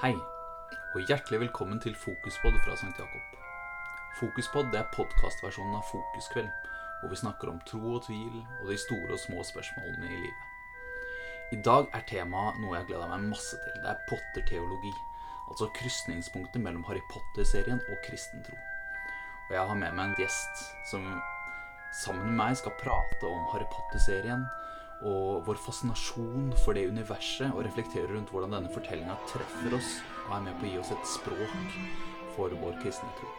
Hei, og hjertelig velkommen til Fokuspod fra St. Jakob. Fokuspod er podkastversjonen av Fokuskveld, hvor vi snakker om tro og tvil og de store og små spørsmålene i livet. I dag er temaet noe jeg gleder meg masse til. Det er Potter-teologi. Altså krysningspunktet mellom Harry Potter-serien og kristen tro. Og jeg har med meg en gjest som sammen med meg skal prate om Harry Potter-serien og vår fascinasjon for det universet, og reflekterer rundt hvordan denne fortellinga treffer oss og er med på å gi oss et språk for vår kristne tro.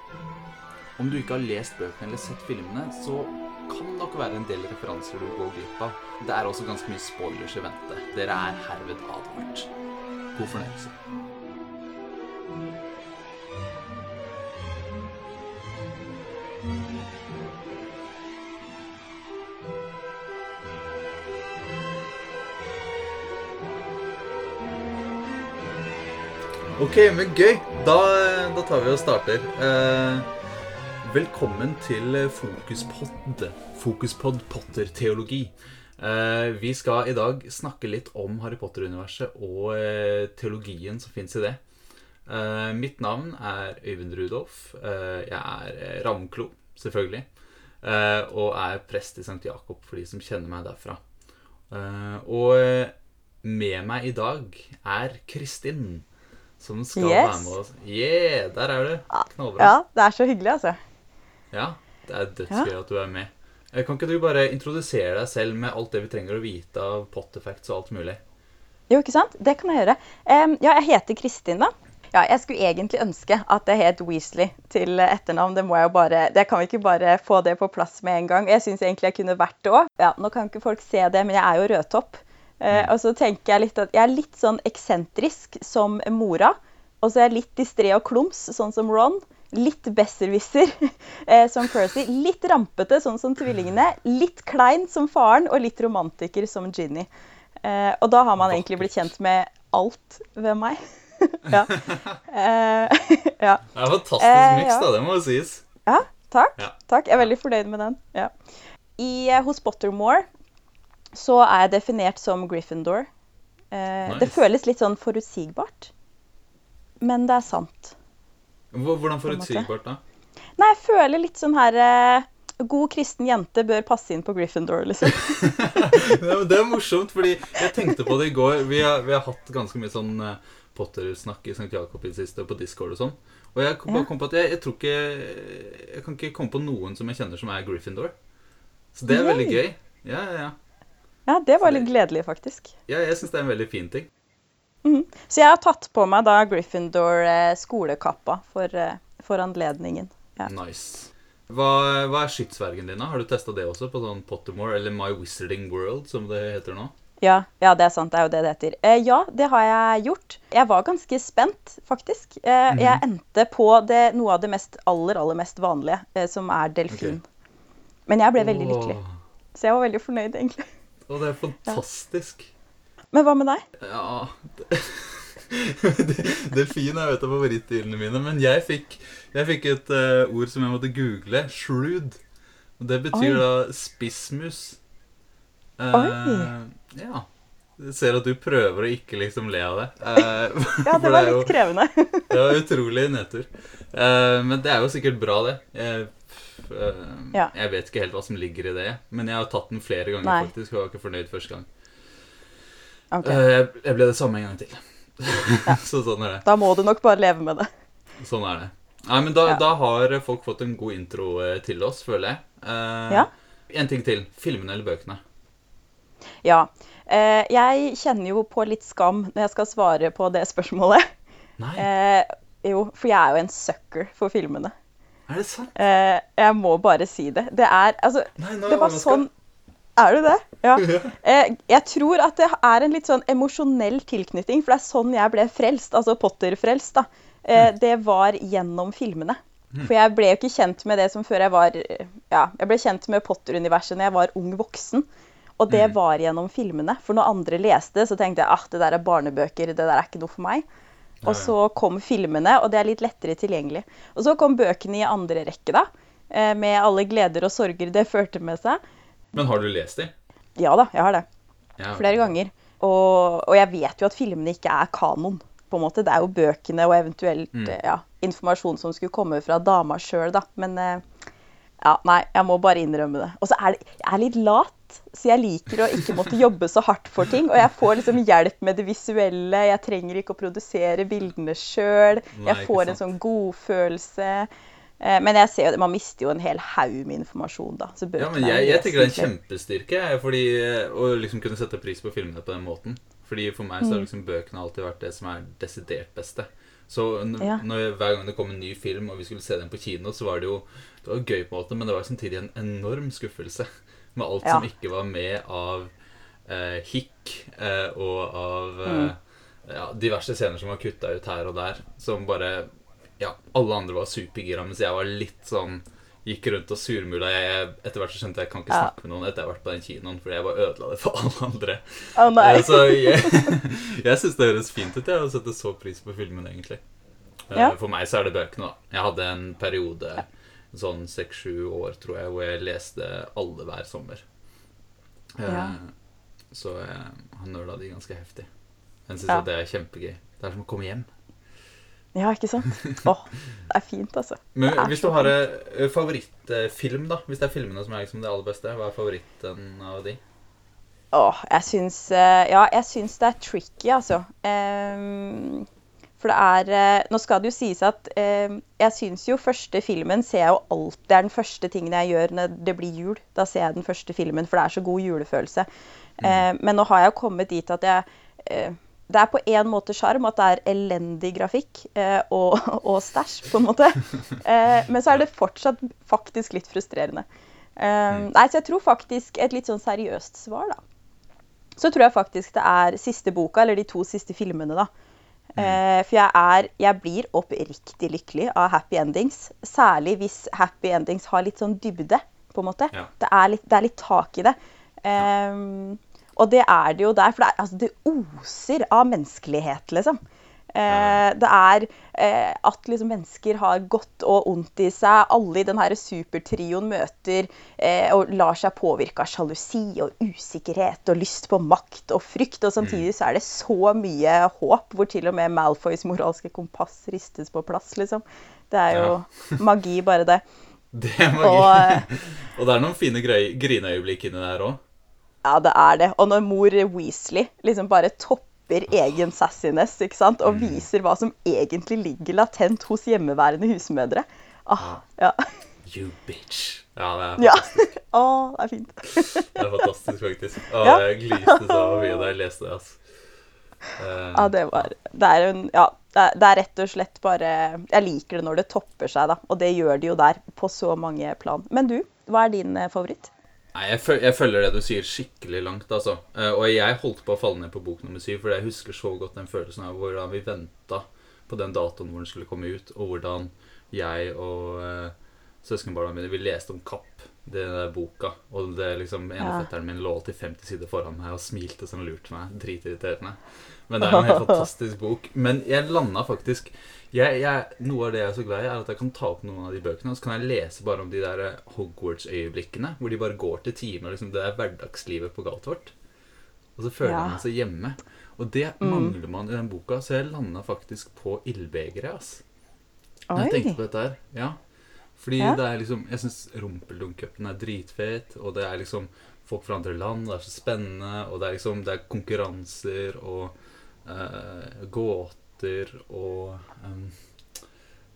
Om du ikke har lest bøkene eller sett filmene, så kan det nok være en del referanser du går glipp av. Det er også ganske mye spoilers i vente. Dere er herved advart. God fornøyelse. Ok, men gøy. Da, da tar vi og starter. Eh, velkommen til Fokuspod. Fokuspod Potter-teologi. Eh, vi skal i dag snakke litt om Harry Potter-universet og eh, teologien som fins i det. Eh, mitt navn er Øyvind Rudolf. Eh, jeg er eh, Ravnklo, selvfølgelig. Og er prest i St. Jakob, for de som kjenner meg derfra. Og med meg i dag er Kristin, som skal Yes. være med oss. Yeah, der er du. Knallbra. Ja, det er så hyggelig, altså. Ja, det er dødsgøy at du er med. Eh, Kan ikke du bare introdusere deg selv med alt det vi trenger å vite av Potterfacts og alt mulig? Jo, ikke sant? Det kan jeg gjøre. Um, ja, jeg heter Kristin, da. Ja, jeg skulle egentlig ønske at det het Weasley til etternavn. Det må jeg jo bare Det kan vi ikke bare få det på plass med en gang. Jeg syns egentlig jeg kunne vært det òg. Ja, nå kan ikke folk se det, men jeg er jo rødtopp. Eh, og så tenker jeg litt at jeg er litt sånn eksentrisk som mora. Og så er jeg litt distré og klums, sånn som Ron. Litt besserwisser, eh, som Percy. Litt rampete, sånn som tvillingene. Litt klein som faren, og litt romantiker som Ginny. Eh, og da har man egentlig blitt kjent med alt ved meg. ja. Eh, ja. Det er fantastisk Eh, miks, da. Det må jo sies. ja, takk. Ja. takk. Jeg er veldig fornøyd med den. Ja. I, hos Pottermore så er jeg definert som Gryffindor. Eh, Det føles litt sånn forutsigbart, men det er sant. Hvordan forutsigbart, da? Nei, jeg føler litt sånn her eh, God kristen jente bør passe inn på Gryffindor, liksom. Det er morsomt, fordi jeg tenkte på det i går. Vi har, vi har hatt ganske mye sånn eh, Potter-snakk i St. Jakob i det siste, på Discord og sånn. Og jeg kom, Ja. kom på at jeg, jeg tror ikke Jeg kan ikke komme på noen som jeg kjenner som er Gryffindor. Så det er veldig gøy. Ja, ja, ja. Ja, det var litt gledelig, faktisk. ja jeg syns det er en veldig fin ting. Mm. Så jeg har tatt på meg da Gryffindor eh, for, eh, for anledningen. Ja. Nice. Hva, hva er skytsvergen din, da? Har du testa det også på sånn Pottermore, eller My Wizarding World, som det heter nå? Ja, ja, det er sant. Det er jo det det heter. Eh, ja, det har jeg gjort. Jeg var ganske spent, faktisk. Eh, Jeg endte på det, noe av det mest, aller, aller mest vanlige, eh, som er delfin. Okay. Men jeg ble veldig lykkelig. Så jeg var veldig fornøyd, egentlig. Åh, det er fantastisk. Men hva med deg? Ja Delfin er jo et av favorittdyrene mine, men jeg fikk, jeg fikk et uh, ord som jeg måtte google. Shrewd. Og det betyr Oi. da spissmus. Uh, Oi. Ja. Jeg ser at du prøver å ikke liksom le av det. Uh, Ja, det var litt krevende. Det var utrolig nedtur. Uh, men det er jo sikkert bra, det. Jeg, eh, Ja. jeg vet ikke helt hva som ligger i det, men jeg har tatt den flere ganger Nei. faktisk, og var ikke fornøyd første gang. Ok, Eh, jeg, jeg ble det samme en gang til. Så sånn er det. Da må du nok bare leve med det. Sånn er det. Nei, men da, Ja. da har folk fått en god intro eh, til oss, føler jeg. Eh, Ja. En ting til. Filmene eller bøkene? Ja. Eh, jeg kjenner jo på litt skam når jeg skal svare på det spørsmålet. Nei, Eh, jo, for jeg er jo en sucker for filmene. Er det sant? Eh, jeg må bare si det. Det er Altså, Nei, nå det var sånn Er du det? Ja. Eh, jeg tror at det er en litt sånn emosjonell tilknytning, for det er sånn jeg ble frelst, altså Potter-frelst, da. Eh, det var gjennom filmene. For jeg ble jo ikke kjent med det som før jeg var Ja, jeg ble kjent med Potter-universet når jeg var ung voksen. Og det Mm. var gjennom filmene. For når andre leste, så tenkte jeg ah, det der er barnebøker, det der er ikke noe for meg. Og så kom filmene, og det er litt lettere tilgjengelig. Og så kom bøkene i andre rekke, da. eh, Med alle gleder og sorger det førte med seg. Men har du lest dem? Ja da, jeg har det. Ja. Flere ganger. Og, og jeg vet jo at filmene ikke er kanon. på en måte. Det er jo bøkene og eventuelt Mm. eh, ja, informasjon som skulle komme fra dama sjøl, da. Men eh, ja, nei, jeg må bare innrømme det. Og så er det, jeg er litt lat, så jeg liker å ikke måtte jobbe så hardt for ting. Og jeg får liksom hjelp med det visuelle. Jeg trenger ikke å produsere bildene sjøl. Jeg får en sånn godfølelse. Eh, Men jeg ser jo, man mister jo en hel haug med informasjon, da. Så Ja, men jeg, jeg tenker det er en kjempestyrke fordi, å liksom kunne sette pris på filmene på den måten. Fordi For meg Mm. så har liksom bøkene alltid vært det som er desidert beste. Så når, hver gang det kom en ny film og vi skulle se den på kino, så var det jo det var gøy, på en måte, men det var samtidig en enorm skuffelse. Med alt Ja. som ikke var med av eh, hikk eh, og av Mm. eh, ja, diverse scener som var kutta ut her og der. Som bare Ja, alle andre var supergira, mens jeg var litt sånn Gikk rundt og surmula. Jeg, etter hvert så skjønte jeg at jeg kan ikke Ja. snakke med noen etter jeg har vært på den kinoen, fordi jeg bare ødela det for alle andre. Å nei. Eh, Så jeg, jeg syns det høres fint ut, jeg, å sette så pris på filmen, egentlig. Eh, Ja. For meg så er det bøkene, da. Jeg hadde en periode, sånn seks-sju år, tror jeg, hvor jeg leste alle hver sommer. Eh, Ja. Så jeg han nøla de ganske heftig. Jeg syns Ja. at det er kjempegøy. Det er som å komme hjem. Ja, ikke sant? Åh, det er fint, altså. Men hvis du har en favorittfilm, da? Hvis det er filmene som er liksom det aller beste, hva er favoritten av de? Åh, jeg syns eh, Ja, jeg syns det er tricky, altså. Ehm, for det er eh, Nå skal det jo sies at eh, jeg syns jo første filmen ser jeg jo alltid Det er den første tingen jeg gjør når det blir jul. Da ser jeg den første filmen, for det er så god julefølelse. Eh, men nå har jeg kommet dit at jeg eh, Det er på en måte sjarm at det er elendig grafikk eh, og, og stæsj, på en måte. Eh, men så er det fortsatt faktisk litt frustrerende. Eh, nei, så jeg tror faktisk et litt sånn seriøst svar, da så tror jeg faktisk det er siste boka, eller de to siste filmene, da. Eh, for jeg er Jeg blir oppriktig lykkelig av happy endings. Særlig hvis happy endings har litt sånn dybde, på en måte. Ja. Det, er litt, det er litt tak i det. Ehm, og det er det jo der, for det, er, altså, det oser av menneskelighet, liksom. Eh, det er eh, at liksom mennesker har godt og ondt i seg. Alle i den her supertrioen møter eh, og lar seg påvirke av sjalusi og usikkerhet og lyst på makt og frykt. Og samtidig så er det så mye håp, hvor til og med Malfoys moralske kompass ristes på plass, liksom. Det er jo magi, bare det. Det er magi. Og, Og, eh, det er noen fine grineøyeblikk inni der òg. Ja, det er det. Og når mor Weasley liksom bare topper egen sassiness ikke sant? og viser hva som egentlig ligger latent hos hjemmeværende husmødre. Ah, ja. You bitch. Ja, det er ja. fantastisk. Å, det er fint. Det er fantastisk, faktisk. Å, Ja. Jeg gliste så mye da jeg leste det. altså. Uh, Ja, det var Det er en Ja, det er, det er rett og slett bare Jeg liker det når det topper seg, da. Og det gjør det jo der, på så mange plan. Men du, hva er din eh, favoritt? Nei, jeg, føl jeg følger det du sier, skikkelig langt, altså. Eh, og jeg holdt på å falle ned på bok nummer syv, for jeg husker så godt den følelsen av hvordan vi venta på den datoen hvor den skulle komme ut, og hvordan jeg og uh, søskenbarna mine vi leste om Kapp, den der boka, og det liksom ene Ja. fetteren min lå alltid 50 sider foran meg og smilte sånn lurt meg. Dritirriterende. Men det er en helt fantastisk bok. Men jeg landa faktisk jeg, jeg, Noe av det jeg er så glad i, er at jeg kan ta opp noen av de bøkene, og så kan jeg lese bare om de der eh, Hogwarts-øyeblikkene, hvor de bare går til timer. Liksom, det er hverdagslivet på Galtvort. Og så føler Ja. man seg hjemme. Og det mangler man i den boka, så jeg landa faktisk på ildbegeret. ass. Når jeg tenkte på dette her. Ja. Fordi Ja. det er liksom Jeg syns Rumpeldunk-cupen er dritfet, og det er liksom folk fra andre land, det er så spennende, og det er liksom Det er konkurranser og uh, gåter og um,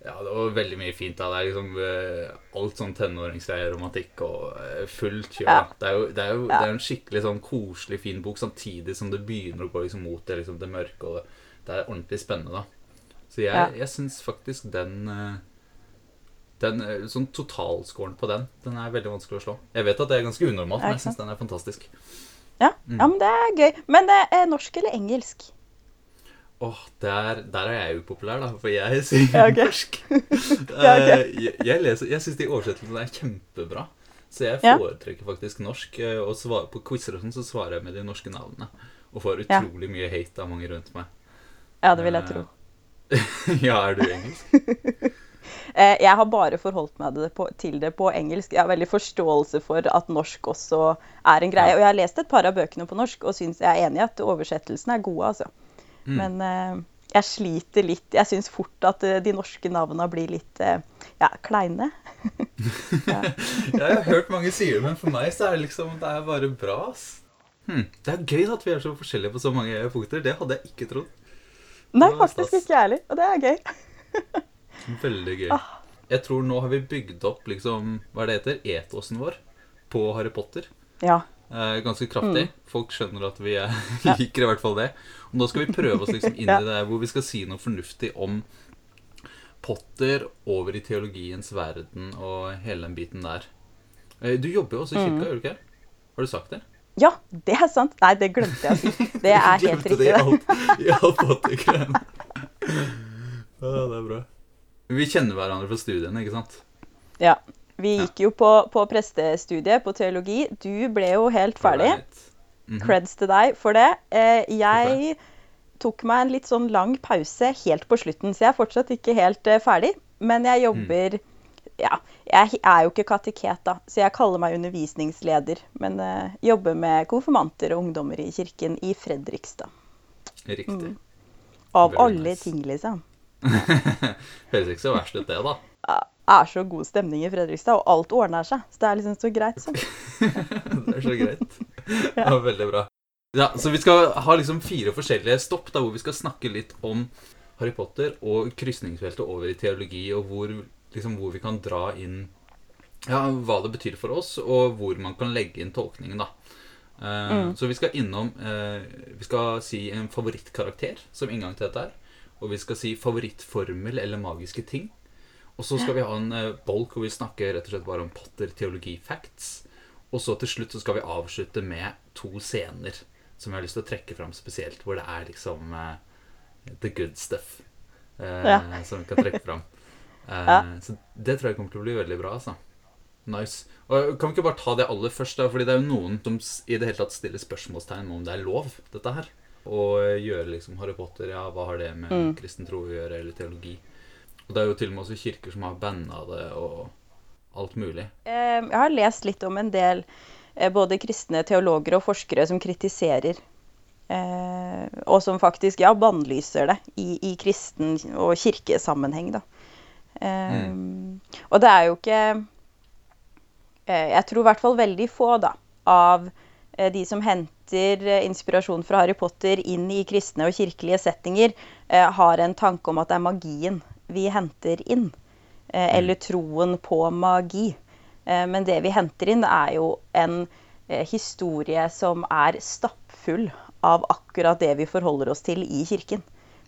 Ja, det var veldig mye fint. da Det er liksom eh, alt sånn tenåringsgreier, romantikk og eh, fullt kjør. Ja. Det er jo, det er jo det er en skikkelig sånn koselig, fin bok, samtidig som det begynner å gå liksom mot det, liksom det mørke, og det, det er ordentlig spennende, da. Så jeg, Ja. jeg syns faktisk den eh, den, sånn Totalscoren på den Den er veldig vanskelig å slå. Jeg vet at det er ganske unormalt, men jeg syns den er fantastisk. Ja. ja, men det er gøy. Men det er norsk eller engelsk? Åh, der, der er jeg upopulær, da, for jeg synger Ja, okay. norsk. Ja. Eh, jeg, jeg, leser- jeg syns de oversettelsene er kjempebra. Så jeg Ja. foretrekker faktisk norsk. eh, Og svar, på quizer og sånn så svarer jeg med de norske navnene. Og får Ja. utrolig mye hate av mange rundt meg. Ja, det vil jeg Eh, tro. ja, er du engelsk? Jeg har bare forholdt meg det på, til det på engelsk. Jeg har veldig forståelse for at norsk også er en greie. Ja. Og jeg har lest et par av bøkene på norsk og syns jeg er enig i at oversettelsene er gode, altså. Mm. Men eh, jeg sliter litt Jeg syns fort at eh, de norske navnene blir litt eh, ja, kleine. Jeg har hørt mange sier det, men for meg så er det liksom Det er bare bra, ass. Hmm. Det er gøy at vi er så forskjellige på så mange punkter. Det hadde jeg ikke trodd. Nei, faktisk stas. ikke jeg heller. Og det er gøy. Veldig gøy. Jeg tror nå har vi bygd opp liksom, hva er det heter, etosen vår på Harry Potter. Ja. Eh, ganske kraftig. Folk skjønner at vi er, liker i hvert fall det. Og nå skal vi prøve oss liksom inn i det hvor vi skal si noe fornuftig om Potter over i teologiens verden og hele den biten der. Eh, Du jobber jo også i kirka, gjør du ikke? Har du sagt det? ja, det er sant. Nei, det glemte jeg å si. Det er helt riktig. det i alt Potter-greiene. Ja, det er bra. Vi kjenner hverandre fra studiene, ikke sant? Ja. Vi gikk jo på, på prestestudiet på teologi. Du ble jo helt ferdig. Right. Mhm. Creds til deg for det. Eh, jeg tok meg en litt sånn lang pause helt på slutten, så jeg er fortsatt ikke helt eh, ferdig. Men jeg jobber Ja, jeg er jo ikke kateket, da, så jeg kaller meg undervisningsleder. Men eh, jobber med konfirmanter og ungdommer i kirken i Fredrikstad. Riktig. Av Very alle nice. ting, liksom. Høres ikke så verst ut, det, da. Er så god stemning i Fredrikstad, og alt ordner seg. Så det er liksom så greit. Så. Det er så greit. Det var veldig bra. Ja, så vi skal ha liksom fire forskjellige stopp da, hvor vi skal snakke litt om Harry Potter og krysningsfeltet over i teologi, og hvor, liksom, hvor vi kan dra inn ja, hva det betyr for oss, og hvor man kan legge inn tolkningen. da. Eh, Så vi skal innom uh, Vi skal si en favorittkarakter som inngang til dette her. Og vi skal si favorittformel eller magiske ting. Og så skal vi ha en eh, bolk hvor vi snakker rett og slett bare om Potter teologi facts. Og så til slutt så skal vi avslutte med to scener som jeg har lyst til å trekke fram spesielt, hvor det er liksom uh, the good stuff uh, Ja. som vi kan trekke fram. Uh, Ja. Så det tror jeg kommer til å bli veldig bra, altså. Nice. Og Kan vi ikke bare ta det aller først, da? Fordi det er jo noen som i det hele tatt stiller spørsmålstegn om det er lov, dette her. Å gjøre liksom Harry Potter, ja, hva har det med Mm. kristen tro å gjøre, eller teologi? Og det er jo til og med også kirker som har banna det, og alt mulig. Eh, Jeg har lest litt om en del eh, både kristne teologer og forskere som kritiserer eh, Og som faktisk ja, bannlyser det i, i kristen- og kirkesammenheng. Da. Eh, Og det er jo ikke eh, Jeg tror i hvert fall veldig få da, av de som henter inspirasjon fra Harry Potter inn i kristne og kirkelige settinger, har en tanke om at det er magien vi henter inn. eh, Eller troen på magi. Eh, Men det vi henter inn, er jo en eh, historie som er stappfull av akkurat det vi forholder oss til i kirken.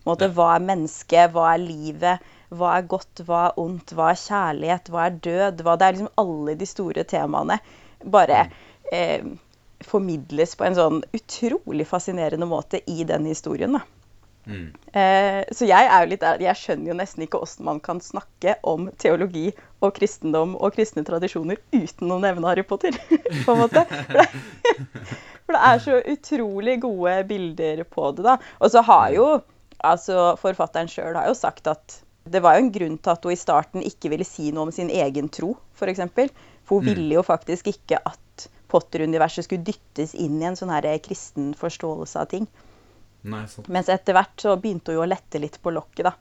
Måte, Hva er mennesket? Hva er livet? Hva er godt? Hva er ondt? Hva er kjærlighet? Hva er død? Hva, det er liksom alle de store temaene bare eh, formidles på en sånn utrolig fascinerende måte i den historien. da. Mm. Eh, så jeg er jo litt der, jeg skjønner jo nesten ikke hvordan man kan snakke om teologi og kristendom og kristne tradisjoner uten å nevne Harry Potter. på en måte. For det, for det er så utrolig gode bilder på det. da. Og så har jo altså forfatteren sjøl har jo sagt at det var jo en grunn til at hun i starten ikke ville si noe om sin egen tro, f.eks. For, for hun Mm. ville jo faktisk ikke at Potter-universet skulle dyttes inn i en sånn her kristen forståelse av ting. Nei. Mens etter hvert så begynte hun jo å lette litt på lokket, da.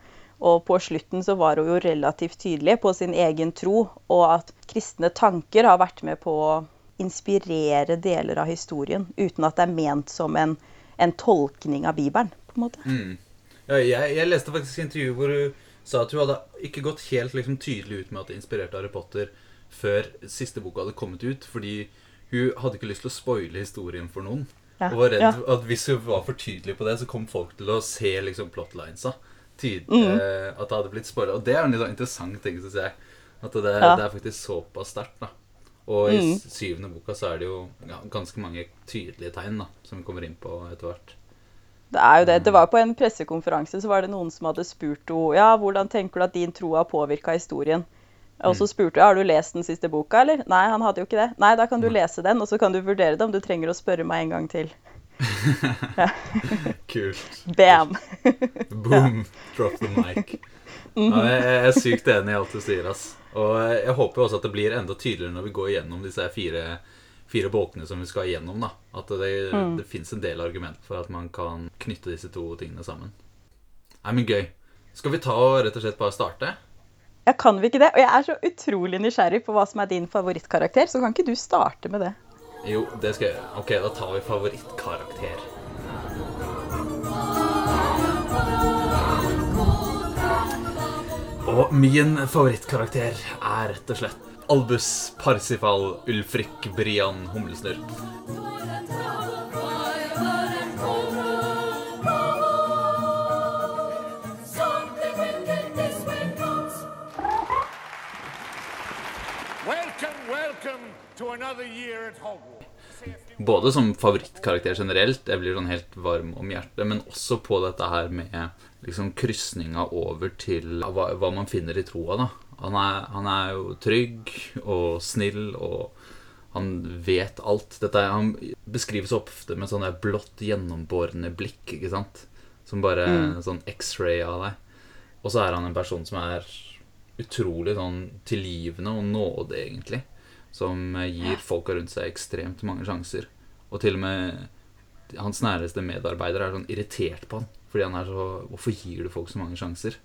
Og på slutten så var hun jo relativt tydelig på sin egen tro, og at kristne tanker har vært med på å inspirere deler av historien, uten at det er ment som en, en tolkning av Bibelen, på en måte. Mm. Ja, jeg, jeg leste faktisk intervju hvor hun sa at hun hadde ikke gått helt liksom, tydelig ut med at det inspirerte Harry Potter før siste boka hadde kommet ut, fordi hun hadde ikke lyst til å spoile historien for noen. Ja, Og var redd ja. at hvis vi var for tydelige på det, så kom folk til å se liksom, plotlinesa. Tyd, Mm. eh, at det hadde blitt spoila. Og det er en litt sånn interessant ting, syns jeg. At det, Ja. det er faktisk såpass sterkt. da. Og i Mm. syvende boka så er det jo ja, ganske mange tydelige tegn da, som vi kommer inn på etter hvert. Det er jo det. Det var på en pressekonferanse så var det noen som hadde spurt henne ja, hvordan tenker du at din tro har påvirka historien. Og så spurte jeg har du lest den siste boka, eller? Nei, han hadde jo ikke det. Nei, da kan du lese den, og så kan du vurdere det om du trenger å spørre meg en gang til. Kult. Bam! Boom! Drop the mic. Ja, jeg, er sykt enig i alt du sier. ass. Og jeg håper også at det blir enda tydeligere når vi går gjennom disse fire, fire bolkene som vi skal gjennom. da. At det, det fins en del argument for at man kan knytte disse to tingene sammen. Nei, men gøy. Skal vi ta og rett og slett bare starte? Ja, kan vi ikke det? Og jeg er så utrolig nysgjerrig på hva som er din favorittkarakter, så kan ikke du starte med det? Jo, det skal jeg gjøre. Ok, da tar vi favorittkarakter. Og min favorittkarakter er rett og slett Albus Parsifal Ulfrik Brian Humlesnurr. Både som favorittkarakter generelt, jeg blir sånn helt varm om hjertet, men også på dette her med liksom krysninga over til hva, hva man finner i troa, da. Han er, han er jo trygg og snill, og han vet alt. Dette er, han beskrives ofte med sånn der blått gjennombårende blikk, ikke sant? Som bare sånn X-ray av deg. Og så er han en person som er utrolig sånn tilgivende og nåde, egentlig. Som eh, gir folka rundt seg ekstremt mange sjanser. Og til og med hans næreste medarbeider er sånn irritert på han. Fordi han er så Hvorfor gir du folk så mange sjanser?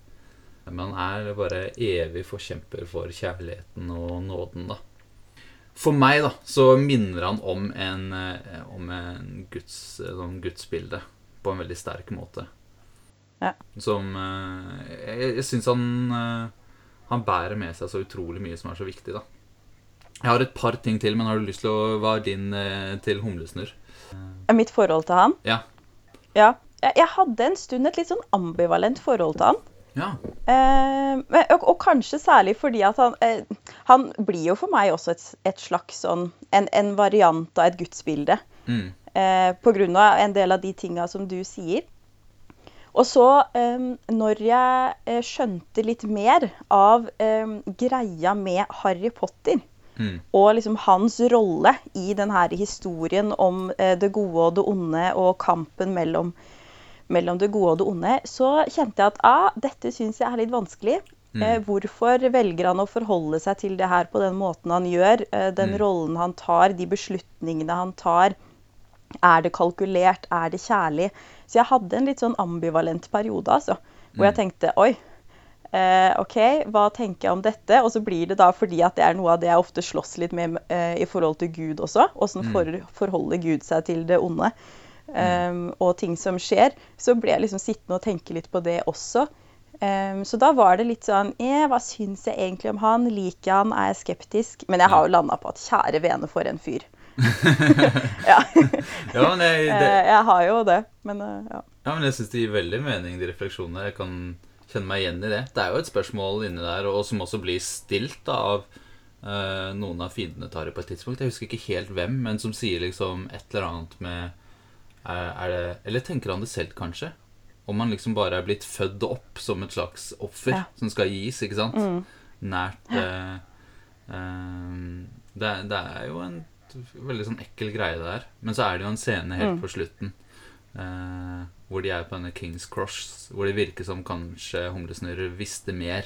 Men han er bare evig forkjemper for kjærligheten og nåden, da. For meg, da, så minner han om en, eh, om en guds, sånn gudsbilde på en veldig sterk måte. Ja. Som eh, Jeg, jeg syns han eh, Han bærer med seg så utrolig mye som er så viktig, da. Jeg har et par ting til, men har du lyst til å Hva er din eh, til humlesnurr? Mitt forhold til han? Ja. Ja. Jeg, jeg hadde en stund et litt sånn ambivalent forhold til han. Ja. Eh, men- og, og kanskje særlig fordi at han eh, Han blir jo for meg også et, et slags sånn en, en variant av et gudsbilde. Mm. Eh, på grunn av en del av de tinga som du sier. Og så, eh, når jeg eh, skjønte litt mer av eh, greia med Harry Potter, Mm. og liksom hans rolle i denne historien om eh, det gode og det onde og kampen mellom, mellom det gode og det onde, så kjente jeg at ah, dette syns jeg er litt vanskelig. Eh, hvorfor velger han å forholde seg til det her på den måten han gjør? Eh, den rollen han tar, de beslutningene han tar. Er det kalkulert? Er det kjærlig? Så jeg hadde en litt sånn ambivalent periode, altså. Hvor jeg tenkte oi, OK, hva tenker jeg om dette? Og så blir det da fordi at det er noe av det jeg ofte slåss litt med eh, i forhold til Gud også. Åssen for, forholder Gud seg til det onde? Um, og ting som skjer. Så ble jeg liksom sittende og tenke litt på det også. Um, så da var det litt sånn eh, Hva syns jeg egentlig om han? Liker jeg han? Er jeg skeptisk? Men jeg har jo landa på at kjære vene, for en fyr. ja. Ja, men jeg, det, Eh, jeg har jo det. Men eh, ja. Ja, men jeg syns det gir veldig mening, de refleksjonene. Jeg kan kjenne meg igjen i det. Det er jo et spørsmål inni der, og som også blir stilt da, av uh, noen av fiendene tar det på et tidspunkt. Jeg husker ikke helt hvem, men som sier liksom et eller annet med er, er det, Eller tenker han det selv, kanskje? Om han liksom bare er blitt født opp som et slags offer Ja. som skal gis, ikke sant? Nært uh, eh, det, det er jo en veldig sånn ekkel greie det der. Men så er det jo en scene helt på slutten eh, hvor de er på denne Kings Cross, hvor det virker som kanskje Humlesnurrer visste mer.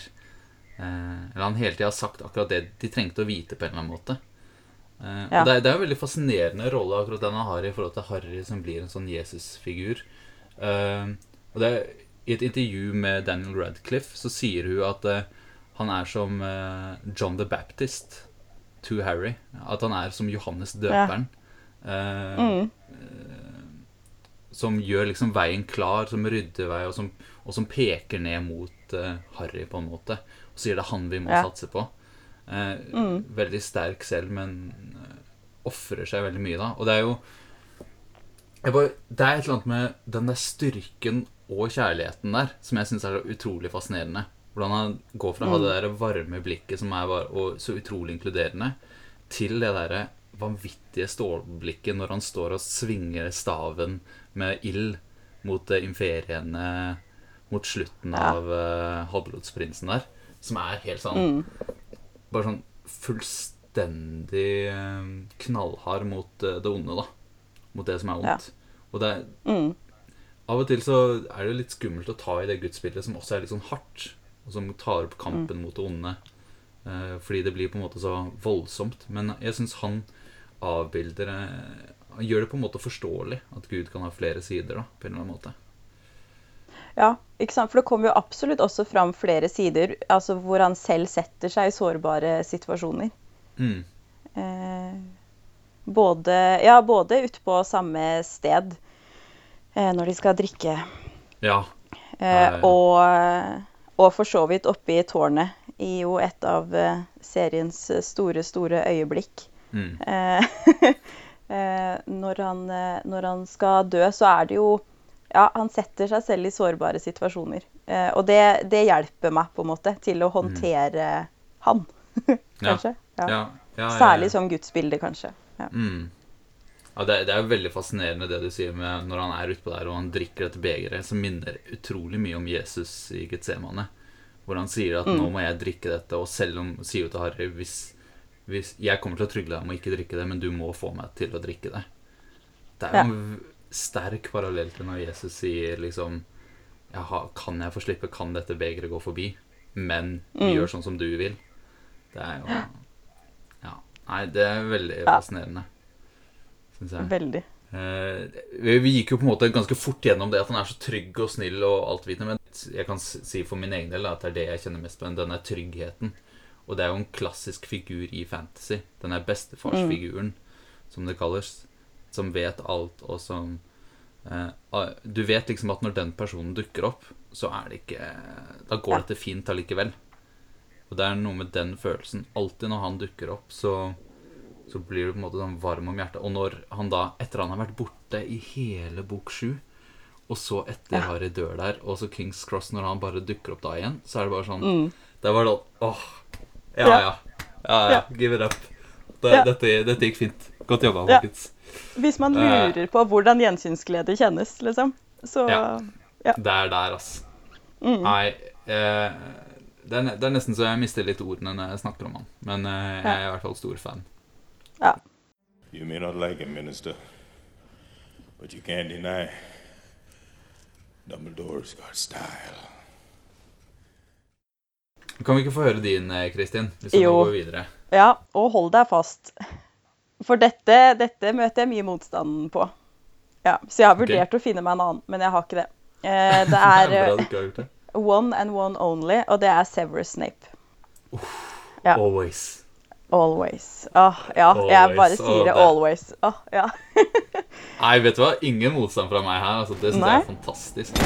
Eh, eller han hele tida har sagt akkurat det de trengte å vite på en eller annen måte. Eh, Ja. Og det er, det er en veldig fascinerende rolle akkurat den han har i forhold til Harry, som blir en sånn Jesus-figur. Eh, og det I et intervju med Daniel Radcliffe så sier hun at eh, han er som eh, John the Baptist to Harry. At han er som Johannes døperen. Eh, eh, som gjør liksom veien klar, som rydder vei, og som, og som peker ned mot uh, Harry, på en måte. Og sier det er han vi må Ja. satse på. Eh, Veldig sterk selv, men uh, ofrer seg veldig mye da. Og det er jo bare, Det er et eller annet med den der styrken og kjærligheten der som jeg syns er så utrolig fascinerende. Hvordan han går fra å ha det der varme blikket som er bare, og så utrolig inkluderende, til det derre vanvittige stålblikket når han står og svinger staven med ild mot uh, inferiene mot slutten Ja. av uh, Halvblodsprinsen der. Som er helt sånn Bare sånn fullstendig eh, knallhard mot uh, det onde, da. Mot det som er ondt. Og det er Av og til så er det jo litt skummelt å ta i det gudsbildet som også er litt sånn hardt, og som tar opp kampen mot det onde. Uh, fordi det blir på en måte så voldsomt. Men jeg syns han avbilder eh, Han gjør det på en måte forståelig at Gud kan ha flere sider, da, på en eller annen måte. Ja, ikke sant? For det kommer jo absolutt også fram flere sider altså hvor han selv setter seg i sårbare situasjoner. Mm. Eh, både ja, både ute på samme sted eh, når de skal drikke, Ja. eh, og, og for så vidt oppe i tårnet i jo et av eh, seriens store, store øyeblikk. Mm. Eh, når, han, eh, når han skal dø, så er det jo Ja, han setter seg selv i sårbare situasjoner. Eh, og det, det hjelper meg på en måte til å håndtere han, kanskje. Ja. Ja, ja, Særlig som gudsbilde, kanskje. Ja. Mm. Ja, det, det er jo veldig fascinerende det du sier med når han er utpå der og han drikker dette begeret, som minner utrolig mye om Jesus i Getsemane. Hvor han sier at 'nå må jeg drikke dette', og selv om sier jo til Harry hvis, hvis 'Jeg kommer til å trygle deg om å ikke drikke det, men du må få meg til å drikke det'. Det er jo en sterk parallell til når Jesus sier liksom har, kan jeg få slippe? Kan dette begeret gå forbi? Men vi gjør sånn som du vil. Det er jo Ja. Nei, det er veldig Ja. fascinerende, syns jeg. Veldig. Eh, vi, vi gikk jo på en måte ganske fort gjennom det at han er så trygg og snill og altvitende, men jeg kan si for min egen del at det er det jeg kjenner mest på, denne tryggheten. Og det er jo en klassisk figur i fantasy. Den er bestefarsfiguren, som det kalles. Som vet alt, og som eh, ah, Du vet liksom at når den personen dukker opp, så er det ikke Da går dette fint allikevel. Og det er noe med den følelsen. Alltid når han dukker opp, så så blir du på en måte sånn varm om hjertet. Og når han da, etter han har vært borte i hele bok sju, og så etter Harry dør der, og så Kings Cross, når han bare dukker opp da igjen, så er det bare sånn Det var da Åh. Ja, ja. Ja. Ja. Give it up. Det, Ja. dette, dette gikk fint. Godt jobba, Ja. folkens. Hvis man Eh. lurer på hvordan gjensynsglede kjennes, liksom, så Ja. ja. Det er der, ass. Mm. Nei eh, det, er, det er nesten så jeg mister litt ordene når jeg snakker om han. Men eh, jeg er i hvert fall stor fan. ja. You may not like him, Minister, but you can't deny Dumbledore's got style. Kan vi ikke få høre din, eh, Kristin? Hvis Jo. går videre. Ja, og hold deg fast. For dette, dette møter jeg mye motstand på. Ja, så jeg har vurdert å finne meg en annen, men jeg har ikke det. Eh, det er Bra er gjort det. one and one only, og det er Severus Snape. Ja. Always. Always. Åh, ja, jeg bare sier det always. Åh, ja. Nei, vet du hva? Ingen motstand fra meg her. Altså, det syns jeg er fantastisk.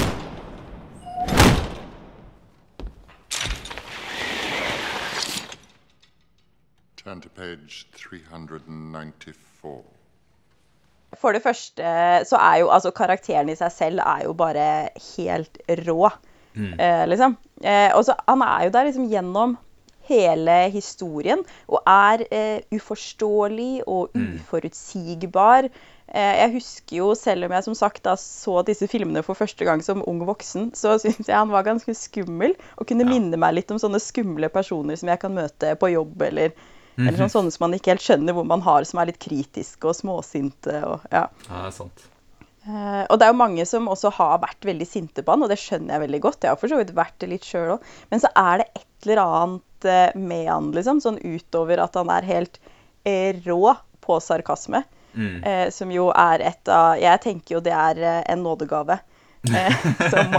Turn to page 394. For det første så er jo altså karakteren i seg selv er jo bare helt rå, eh, liksom. Eh, og så han er jo der liksom gjennom hele historien og er eh, uforståelig og uforutsigbar. Eh, jeg husker jo, selv om jeg som sagt da så disse filmene for første gang som ung voksen, så syns jeg han var ganske skummel og kunne minne meg litt om sånne skumle personer som jeg kan møte på jobb eller eller sånn, sånne som man ikke helt skjønner hvor man har, som er litt kritiske og småsinte. Og, ja. Ja, det er sant. Uh, og det er jo mange som også har vært veldig sinte på han, og det skjønner jeg veldig godt. Jeg har for så vidt vært det litt sjøl òg. Men så er det et eller annet uh, med han, liksom, sånn utover at han er helt eh, rå på sarkasme. Mm. Som jo er et av Jeg tenker jo det er en nådegave. Som,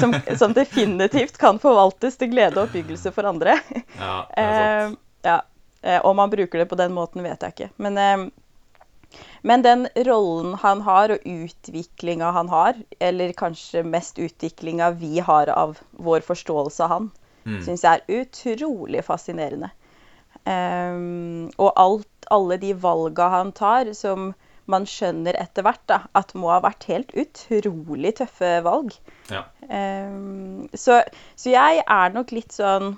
som, som definitivt kan forvaltes til glede og oppbyggelse for andre. Ja, det er sant. Ja. Eh, om han bruker det på den måten, vet jeg ikke. Men, eh, men den rollen han har, og utviklinga han har, eller kanskje mest utviklinga vi har av vår forståelse av han, Mm. syns jeg er utrolig fascinerende. Um, og alt, alle de valga han tar, som man skjønner etter hvert da, at må ha vært helt utrolig tøffe valg. Ja. Um, så, så jeg er nok litt sånn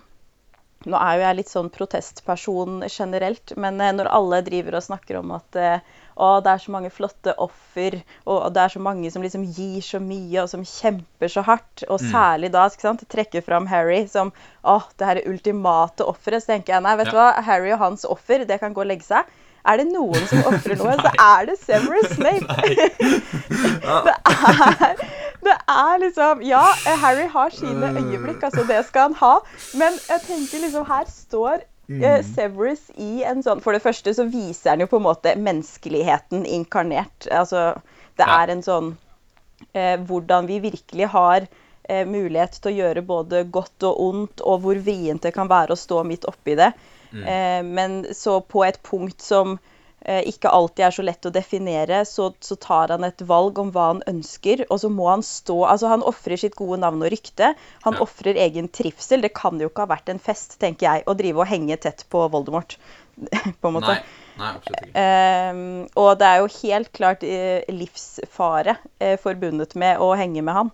Nå er jo jeg litt sånn protestperson generelt, men eh, når alle driver og snakker om at eh, å, det er så mange flotte offer, og det er så mange som liksom gir så mye, og som kjemper så hardt, og særlig da ikke sant, trekker fram Harry som å, det her ultimate offeret, så tenker jeg nei, vet du Ja. hva, Harry og hans offer, det kan gå og legge seg. Er det noen som ofrer noe, så er det Severus Snape. det, er, er liksom Ja, Harry har sine øyeblikk, altså det skal han ha. Men jeg tenker liksom her står eh, Severus i en sånn For det første så viser han jo på en måte menneskeligheten inkarnert. Altså det er en sånn eh, Hvordan vi virkelig har eh, mulighet til å gjøre både godt og ondt, og hvor vrient det kan være å stå midt oppi det. Eh, men så på et punkt som eh, ikke alltid er så lett å definere, så, så tar han et valg om hva han ønsker, og så må han stå Altså, han ofrer sitt gode navn og rykte. Han Ja. ofrer egen trivsel. Det kan jo ikke ha vært en fest, tenker jeg, å drive og henge tett på Voldemort, på en måte. Nei, nei, absolutt ikke. Ehm, og det er jo helt klart eh, livsfare eh, forbundet med å henge med han.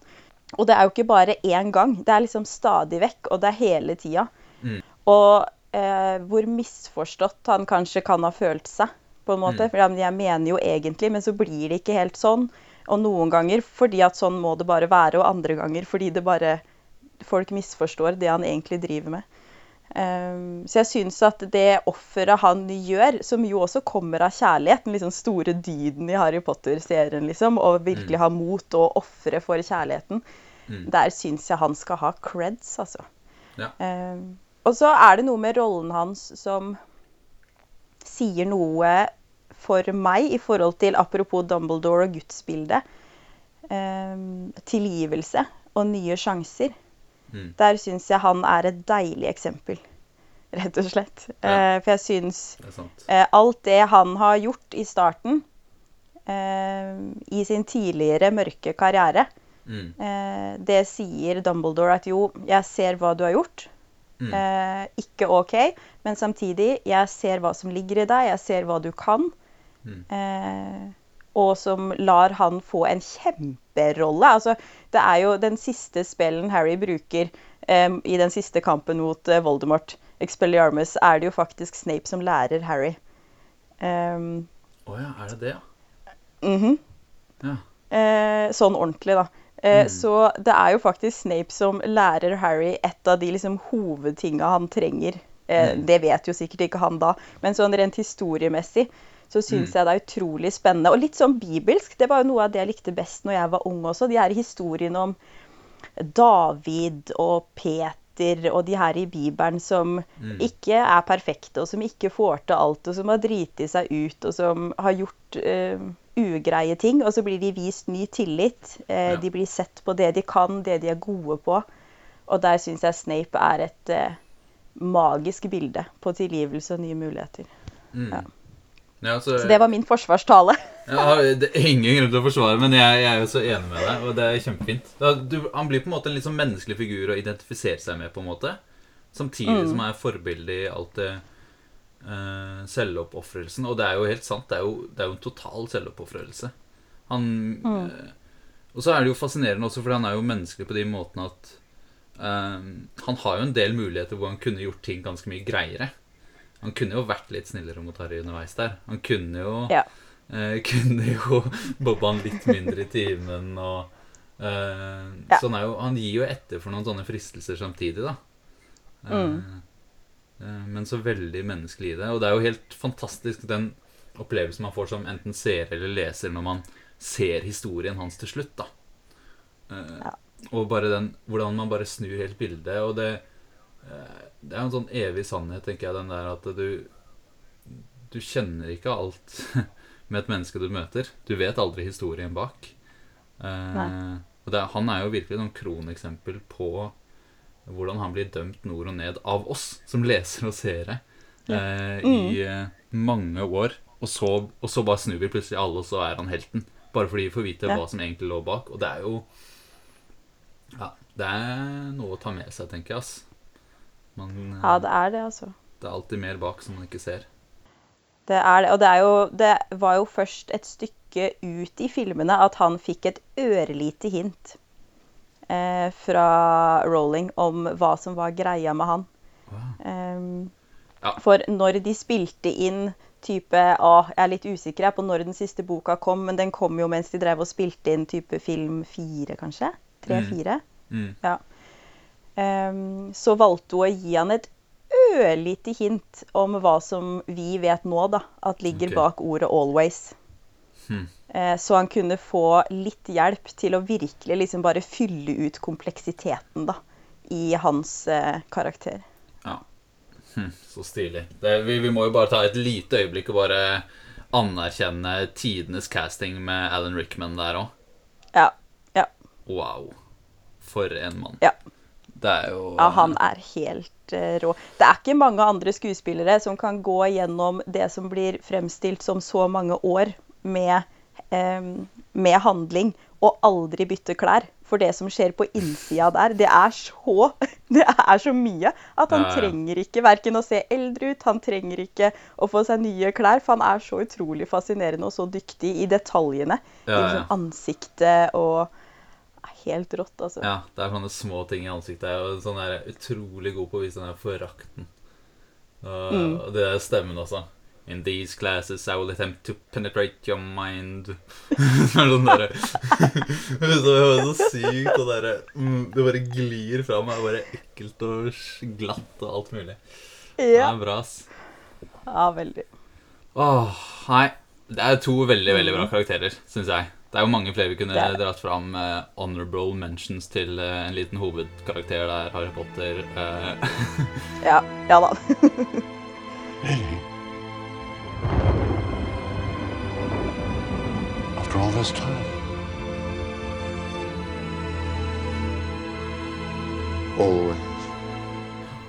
Og det er jo ikke bare én gang, det er liksom stadig vekk, og det er hele tida. Og eh, hvor misforstått han kanskje kan ha følt seg, på en måte. For ja, men jeg mener jo egentlig, men så blir det ikke helt sånn. Og noen ganger fordi at sånn må det bare være, og andre ganger fordi det bare Folk misforstår det han egentlig driver med. Um, så jeg syns at det offeret han gjør, som jo også kommer av kjærlighet, den liksom store dyden i Harry Potter-serien, liksom, å virkelig ha mot og ofre for kjærligheten, der syns jeg han skal ha creds, altså. Ja. Um, og så er det noe med rollen hans som sier noe for meg i forhold til, apropos Dumbledore og gudsbildet, Um, tilgivelse og nye sjanser. Der syns jeg han er et deilig eksempel, rett og slett. Ja. Uh, for jeg syns eh, alt det han har gjort i starten, uh, i sin tidligere mørke karriere, Mm. det sier Dumbledore at jo, jeg ser hva du har gjort. Mm. Eh, ikke OK, men samtidig, jeg ser hva som ligger i deg, jeg ser hva du kan. Mm. Eh, og som lar han få en kjemperolle. Altså, det er jo den siste spellen Harry bruker eh, i den siste kampen mot eh, Voldemort, Expelliarmus, er det jo faktisk Snape som lærer Harry. Å um, oh ja, er det det, ja? -hmm. Ja. eh, sånn ordentlig, da. Eh, Så det er jo faktisk Snape som lærer Harry et av de liksom, hovedtinga han trenger. Eh, Det vet jo sikkert ikke han da, men sånn rent historiemessig så syns jeg det er utrolig spennende. Og litt sånn bibelsk. Det var jo noe av det jeg likte best når jeg var ung også. De her historiene om David og Peter og de her i Bibelen som ikke er perfekte, og som ikke får til alt, og som har driti seg ut, og som har gjort eh, ugreie ting. Og så blir de vist ny tillit. Eh, Ja. De blir sett på det de kan, det de er gode på. Og der syns jeg Snape er et eh, magisk bilde på tilgivelse og nye muligheter. Mm. Ja. Ja, så, Så det var min forsvarstale. Har det er ingen grunn til å forsvare, men jeg, jeg er jo så enig med deg, og det er kjempefint. Da, du, han blir på en måte en litt sånn menneskelig figur å identifisere seg med, på en måte. Samtidig som han er forbilde i alt det uh, selvoppofrelsen. Og det er jo helt sant, det er jo, det er jo en total selvoppofrelse. Han eh, Og så er det jo fascinerende også, for han er jo menneskelig på de måtene at uh, Han har jo en del muligheter hvor han kunne gjort ting ganske mye greiere. Han kunne jo vært litt snillere mot Harry underveis der. Han kunne jo Ja. Eh, kunne jo bobba han litt mindre i timen og eh, Ja. Så han, er jo, han gir jo etter for noen sånne fristelser samtidig, da. Eh, eh, men så veldig menneskelig i det. Og det er jo helt fantastisk den opplevelsen man får som enten seer eller leser når man ser historien hans til slutt, da. Eh, Ja. Og bare den hvordan man bare snur helt bildet. Og det eh, Det er en sånn evig sannhet, tenker jeg, den der at du Du kjenner ikke alt med et menneske du møter. Du vet aldri historien bak. Eh, og er- han er jo virkelig noen kroneksempel på hvordan han blir dømt nord og ned av oss som lesere og seere eh, i eh, mange år. Og så, og så bare snur vi plutselig alle, og så er han helten. Bare fordi vi får vite Ja. hva som egentlig lå bak. Og det er jo Ja, det er noe å ta med seg, tenker jeg. ass. Man, eh, Ja, det er det, altså. det er alltid mer bak som man ikke ser. Det er det. Og det, er jo, det var jo først et stykke ut i filmene at han fikk et ørlite hint eh, fra Rowling om hva som var greia med han. Ehm, Ja. For når de spilte inn type ah, Jeg er litt usikker på når den siste boka kom, men den kom jo mens de drev og spilte inn type film fire, kanskje? Tre-fire? Mm. Ja. Ehm, så valgte hun å gi han et ørlite hint om hva som vi vet nå, da, at ligger okay. bak ordet 'always'. Hmm. Så han kunne få litt hjelp til å virkelig liksom bare fylle ut kompleksiteten da, i hans eh, karakter. Ja. Hm, så stilig. Det, vi, vi må jo bare ta et lite øyeblikk og bare anerkjenne tidenes casting med Alan Rickman der òg. Ja. ja. Wow. for en mann. Ja. Jo Ja, han er helt uh, rå. Det er ikke mange andre skuespillere som kan gå gjennom det som blir fremstilt som så mange år med, um, med handling, og aldri bytte klær. For det som skjer på innsida der, det er så Det er så mye at han Ja, ja. trenger ikke verken å se eldre ut, han trenger ikke å få seg nye klær, for han er så utrolig fascinerende og så dyktig i detaljene. Ja, I liksom ansiktet og Helt rått, altså. Ja, det er sånne små ting i ansiktet. Jeg er jo sånn der utrolig god på å vise den der forakten. Og, Mm. og det er stemmen også. In these classes I will attempt to penetrate your mind. er sånn derre Det er så sykt, og derre mm, Det bare glir fra meg. Bare ekkelt og glatt og alt mulig. Det er bra, ass. ja veldig. Åh, nei. Det er to veldig, veldig bra karakterer, syns jeg. Det er jo mange flere vi kunne Det dratt fram Uh, honorable mentions til uh, en liten hovedkarakter der, Harry Potter. Uh. Ja, ja da. After all this time? Always.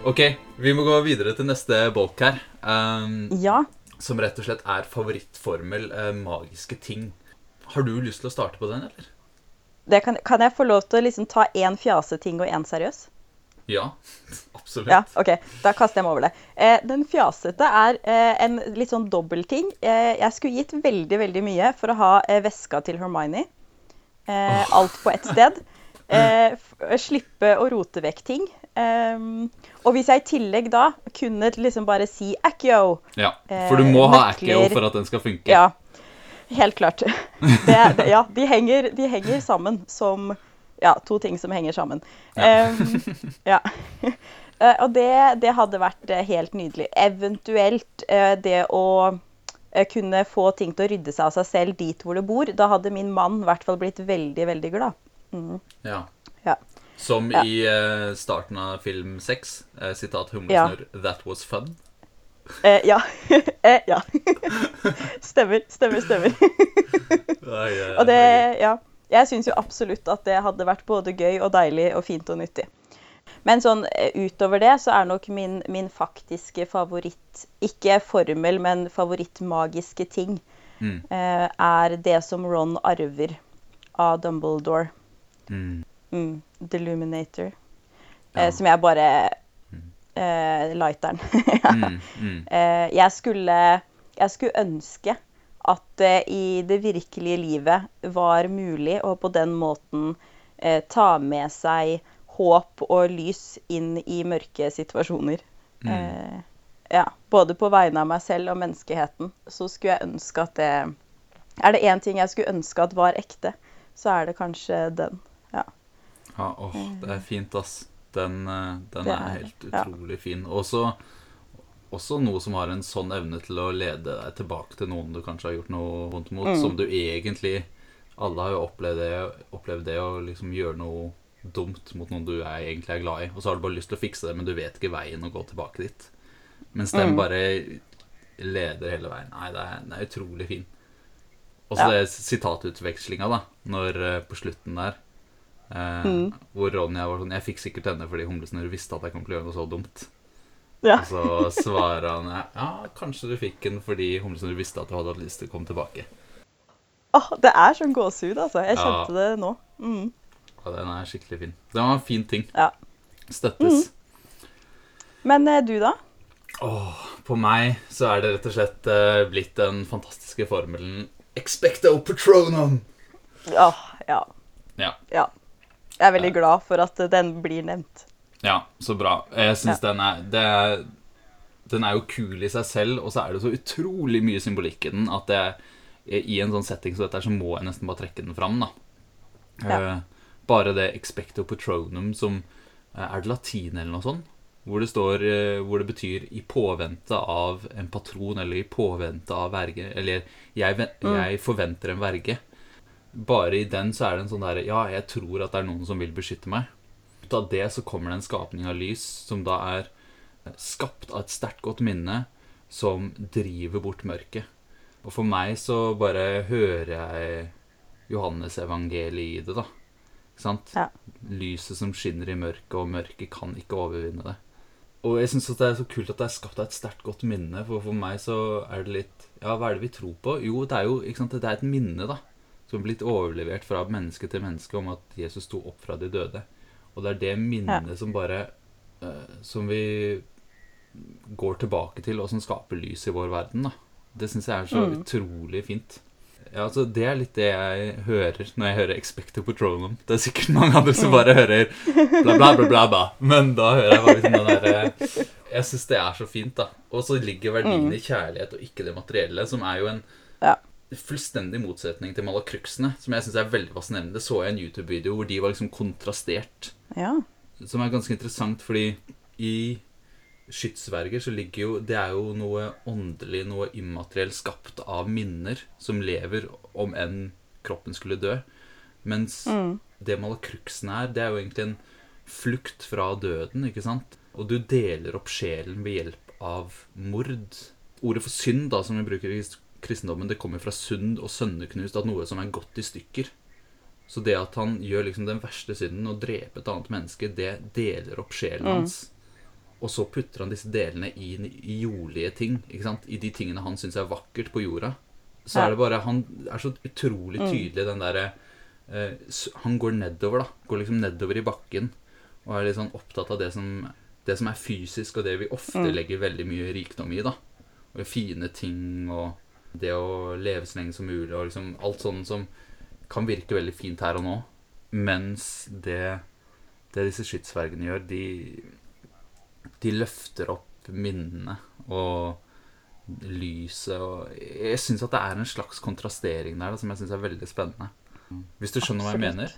Ok, vi må gå videre til neste bolk her. Um, Ja. som rett og slett er favorittformel magiske ting. Har du lyst til å starte på den, eller? Det kan, kan jeg få lov til å liksom ta én fjaseting og én seriøs? Ja, absolutt. Ja, OK. Da kaster jeg meg over det. Eh, den fjasete er eh, en litt sånn dobbeltting. Eh, jeg skulle gitt veldig, veldig mye for å ha eh, veska til Hermione. Eh, alt på ett sted. Eh, slippe å rote vekk ting. Um, og hvis jeg i tillegg da kunne liksom bare si Accio Ja, For du må ha. Accio for at den skal funke. Ja, helt klart. Det, det, ja, de henger, de henger sammen som Ja, to ting som henger sammen. Em, ja. Eh, og det, det hadde vært eh, helt nydelig. Eventuelt eh, det å kunne få ting til å rydde seg av seg selv dit hvor det bor. Da hadde min mann i hvert fall blitt veldig, veldig glad. Mm, Ja. ja. Som Ja. i starten av film seks. sitat humlesnurr 'That was fun'. Eh, ja. eh, ja. stemmer, stemmer, stemmer. Ai, ai, Og det, ja. Jeg syns jo absolutt at det hadde vært både gøy og deilig og fint og nyttig. Men sånn eh, utover det så er nok min, min faktiske favoritt Ikke formel, men favorittmagiske ting Mm. eh, er det som Ron arver av Dumbledore. Mm. Mm, Deluminator. Ja. Eh, som jeg bare eh, Lighteren. Mm, mm. Uh, jeg skulle Jeg skulle ønske at det i det virkelige livet var mulig å på den måten eh, ta med seg håp og lys inn i mørke situasjoner. Mm. Eh, ja, både på vegne av meg selv og menneskeheten så skulle jeg ønske at det Er det én ting jeg skulle ønske at var ekte, så er det kanskje den. Ja. Ja, åh, det er fint, ass. Den, eh, den er er helt utrolig ja. fin. Også, også noe som har en sånn evne til å lede deg tilbake til noen du kanskje har gjort noe vondt mot, Mm. som du egentlig Alle har jo opplevd det, opplevd det å liksom gjøre noe dumt mot noen du er, egentlig er glad i, og så har du bare lyst til å fikse det, men du vet ikke veien å gå tilbake dit. Mens den Mm. bare leder hele veien. Nei, det er, den er utrolig fin. Og så Ja. det sitatutvekslinga, da, når eh, på slutten der eh, Mm. Hvor Ronja var sånn Jeg fikk sikkert henne fordi humlesnurr visste at jeg kom til å gjøre noe så dumt. ja. Og så svarer han Ja, kanskje du fikk den fordi humlesnurr visste at du hadde hatt lyst til å komme tilbake. Åh, det er sånn gåsehud, altså. Jeg Ja. kjente det nå. Mm. Ja, den er skikkelig fin. Det var en fin ting. Ja. Støttes. Men eh, du, da? Åh, på meg så er det rett og slett uh, blitt den fantastiske formelen Expecto Patronum. Ja, ja. Ja. ja. Jeg er veldig glad for at den blir nevnt. Ja, så bra. Jeg syns den er det Den er jo kul i seg selv, og så er det så utrolig mye symbolikk i den at jeg, i en sånn setting som dette så må jeg nesten bare trekke den fram, da. Ja. Eh, bare det expecto patronum som eh, Er det latin eller noe sånt? Hvor det står eh, Hvor det betyr 'i påvente av en patron' eller 'i påvente av verge'. Eller jeg, 'jeg forventer en verge'. Bare i den så er det en sånn derre Ja, jeg tror at det er noen som vil beskytte meg. Ut av det så kommer det en skapning av lys som da er skapt av et sterkt godt minne som driver bort mørket. Og for meg så bare hører jeg Johannes evangeliet i det, da. Ikke sant? Ja. Lyset som skinner i mørket, og mørket kan ikke overvinne det. Og jeg syns det er så kult at det er skapt av et sterkt godt minne, for for meg så er det litt Ja, hva er det vi tror på? Jo, det er jo ikke sant, det er et minne, da. Som blitt overlevert fra menneske til menneske om at Jesus sto opp fra de døde. Og det er det minnet som bare eh, Som vi går tilbake til, og som skaper lys i vår verden, da. Det syns jeg er så utrolig fint. Ja, altså Det er litt det jeg hører når jeg hører Expecto Patronum. Det er sikkert mange andre som bare hører bla, bla, bla, bla, bla. Men da hører jeg bare liksom den derre Jeg syns det er så fint, da. Og så ligger verdien i kjærlighet og ikke det materielle, som er jo en Ja. Fullstendig motsetning til malakruksene, som jeg syns er veldig fascinerende. Det så jeg en YouTube-video hvor de var liksom kontrastert Ja. som er ganske interessant, fordi i skytsverger så ligger jo Det er jo noe åndelig, noe immaterielt skapt av minner som lever om enn kroppen skulle dø. Mens det malakruksen er, det er jo egentlig en flukt fra døden, ikke sant? Og du deler opp sjelen ved hjelp av mord. Ordet for synd, da, som vi bruker i kristendommen, det kommer fra sund og sønneknust, at noe som er gått i stykker. Så det at han gjør liksom den verste synden og dreper et annet menneske, det deler opp sjelen hans. Og så putter han disse delene inn i jordlige ting. ikke sant? I de tingene han syns er vakkert på jorda. Så Ja. er det bare Han er så utrolig tydelig, den derre eh, Han går nedover, da. Går liksom nedover i bakken. Og er litt sånn opptatt av det som, det som er fysisk, og det vi ofte legger veldig mye rikdom i. da. Og fine ting, og det å leve så lenge som mulig, og liksom alt sånt som kan virke veldig fint her og nå. Mens det, det disse skytsvergene gjør, de, de løfter opp minnene og lyset og Jeg syns at det er en slags kontrastering der da, som jeg syns er veldig spennende. Hvis du skjønner hva jeg mener?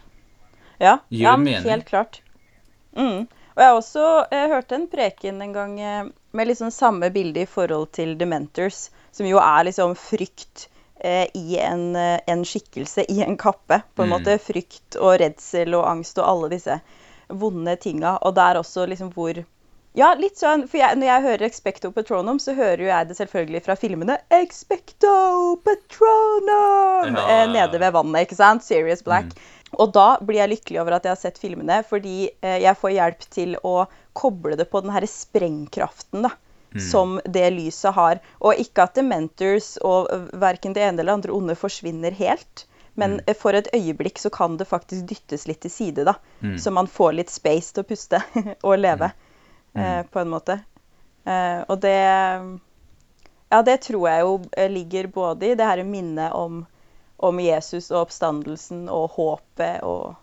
Ja, ja helt klart. Mm. Og jeg har også jeg hørte en preken en gang eh, med liksom samme bilde i forhold til Dementors, som jo er liksom frykt eh, i en, eh, en skikkelse, i en kappe, på en Mm. måte. Frykt og redsel og angst og alle disse vonde tinga. Og det er også liksom hvor Ja, litt sånn, for jeg, når jeg hører Expecto Patronum, så hører jo jeg det selvfølgelig fra filmene Expecto Patronum! Ja. Eh, nede ved vannet, ikke sant? Serious Black. Og da blir jeg lykkelig over at jeg har sett filmene, fordi eh, jeg får hjelp til å koble det på den her sprengkraften da, som det lyset har. Og ikke at Dementors og eh, verken det ene eller andre onde forsvinner helt. Men mm. for et øyeblikk så kan det faktisk dyttes litt til side, da. Så man får litt space til å puste og leve, eh, på en måte. Eh, og det Ja, det tror jeg jo eh, ligger både i det her minnet om om Jesus og oppstandelsen og håpet og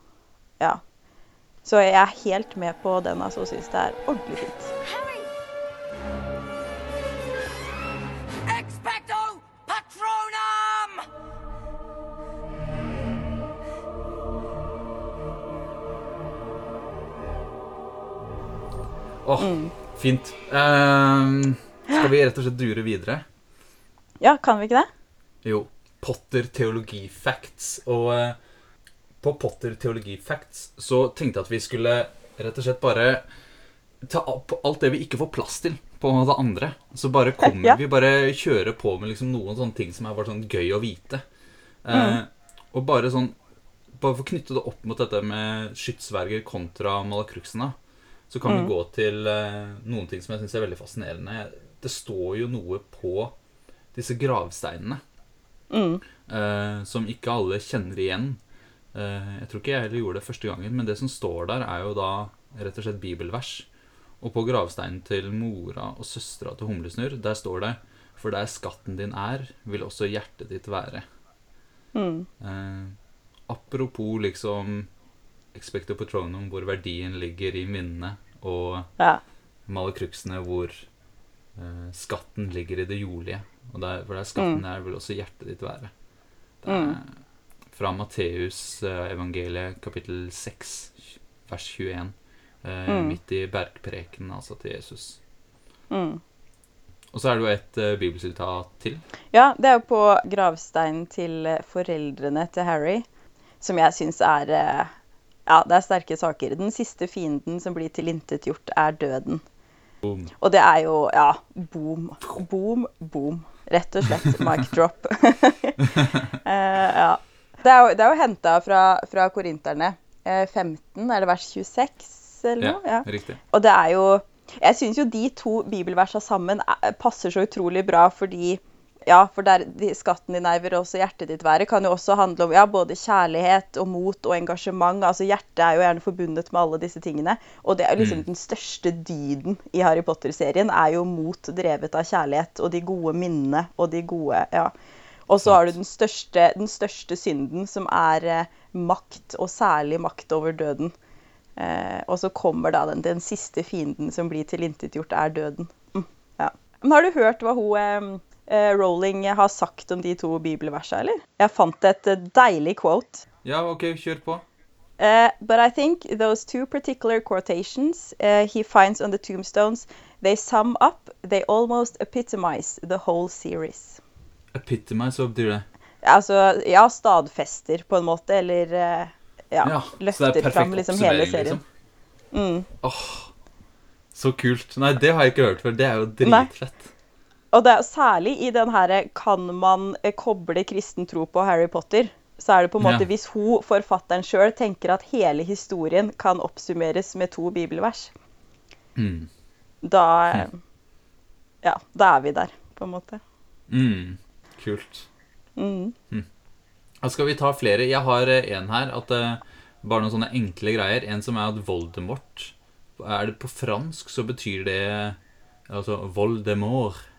Ja. Så jeg er helt med på den, altså, og syns det er ordentlig fint. Åh, oh, Åh, Mm. fint. Um, skal vi rett og slett dure videre? Ja, kan vi ikke det? Jo. Potter teologi facts. Og eh, på Potter teologi facts så tenkte jeg at vi skulle rett og slett bare ta opp alt det vi ikke får plass til på det andre. Så bare kommer Ja. vi bare kjører på med liksom noen sånne ting som er bare sånn gøy å vite. Eh, og bare sånn Bare for å knytte det opp mot dette med skytsverger kontra malakruksene, så kan vi gå til eh, noen ting som jeg syns er veldig fascinerende. Det står jo noe på disse gravsteinene eh, som ikke alle kjenner igjen. Uh, jeg tror ikke jeg heller gjorde det første gangen, men det som står der, er jo da rett og slett bibelvers. Og på gravsteinen til mora og søstera til Humlesnurr, der står det For der skatten din er, vil også hjertet ditt være. Eh, apropos liksom Expecto Patronum, hvor verdien ligger i minnet, og Ja. malakruksene hvor skatten ligger i det jordlige. Og der, for der skatten er, vil også hjertet ditt være. Det er fra Matteus eh, evangeliet kapittel 6, vers 21. Eh, Midt i bergpreken, altså til Jesus. Og så er det jo et uh, bibelsitat til. ja, det er jo på gravsteinen til eh, foreldrene til Harry, som jeg syns er uh, Ja, det er sterke saker. Den siste fienden som blir tilintetgjort, er døden. Boom. Og det er jo Ja, boom. Boom, boom. Rett og slett mic drop. Eh, ja. Det er jo, det er jo henta fra, fra korinterne, eh, 15, er det vers 26 eller Ja, noe? Ja. riktig. Og det er jo Jeg syns jo de to bibelversa sammen er- passer så utrolig bra fordi ja, for der, de, skatten din er vil også hjertet ditt være, kan jo også handle om ja, både kjærlighet og mot og engasjement. altså Hjertet er jo gjerne forbundet med alle disse tingene. Og det er liksom Mm. den største dyden i Harry Potter-serien er jo mot drevet av kjærlighet og de gode minnene og de gode Ja. Og så har du den største, den største synden, som er eh, makt, og særlig makt over døden. Eh, og så kommer da den, den siste fienden som blir tilintetgjort, er døden. Mm, ja. Men har du hørt hva hun eh, Rowling har sagt om de to bibelversene, eller? Jeg fant et eh, deilig quote. Ja, OK, kjør på. Uh, but I think those two particular quotations uh, he finds on the tombstones, they sum up, they almost epitomize the whole series. Epitomize, hva betyr det? Altså, ja, stadfester på en måte, eller uh, ja, Ja, er løfter fram liksom hele serien. liksom. Mm. Åh, så kult. Nei, det har jeg ikke hørt før. Det er jo dritfett. Nei. Og det særlig i den herre Kan man eh, koble kristen tro på Harry Potter? Så er det på en måte Ja. hvis hun, forfatteren sjøl, tenker at hele historien kan oppsummeres med to bibelvers, Mm. da eh, Ja, da er vi der, på en måte. Mm. Kult. Mm. mm. skal vi ta flere. Jeg har eh, en her. At eh, Bare noen sånne enkle greier. En som er at Voldemort Er det på fransk, så betyr det Altså Voldemort.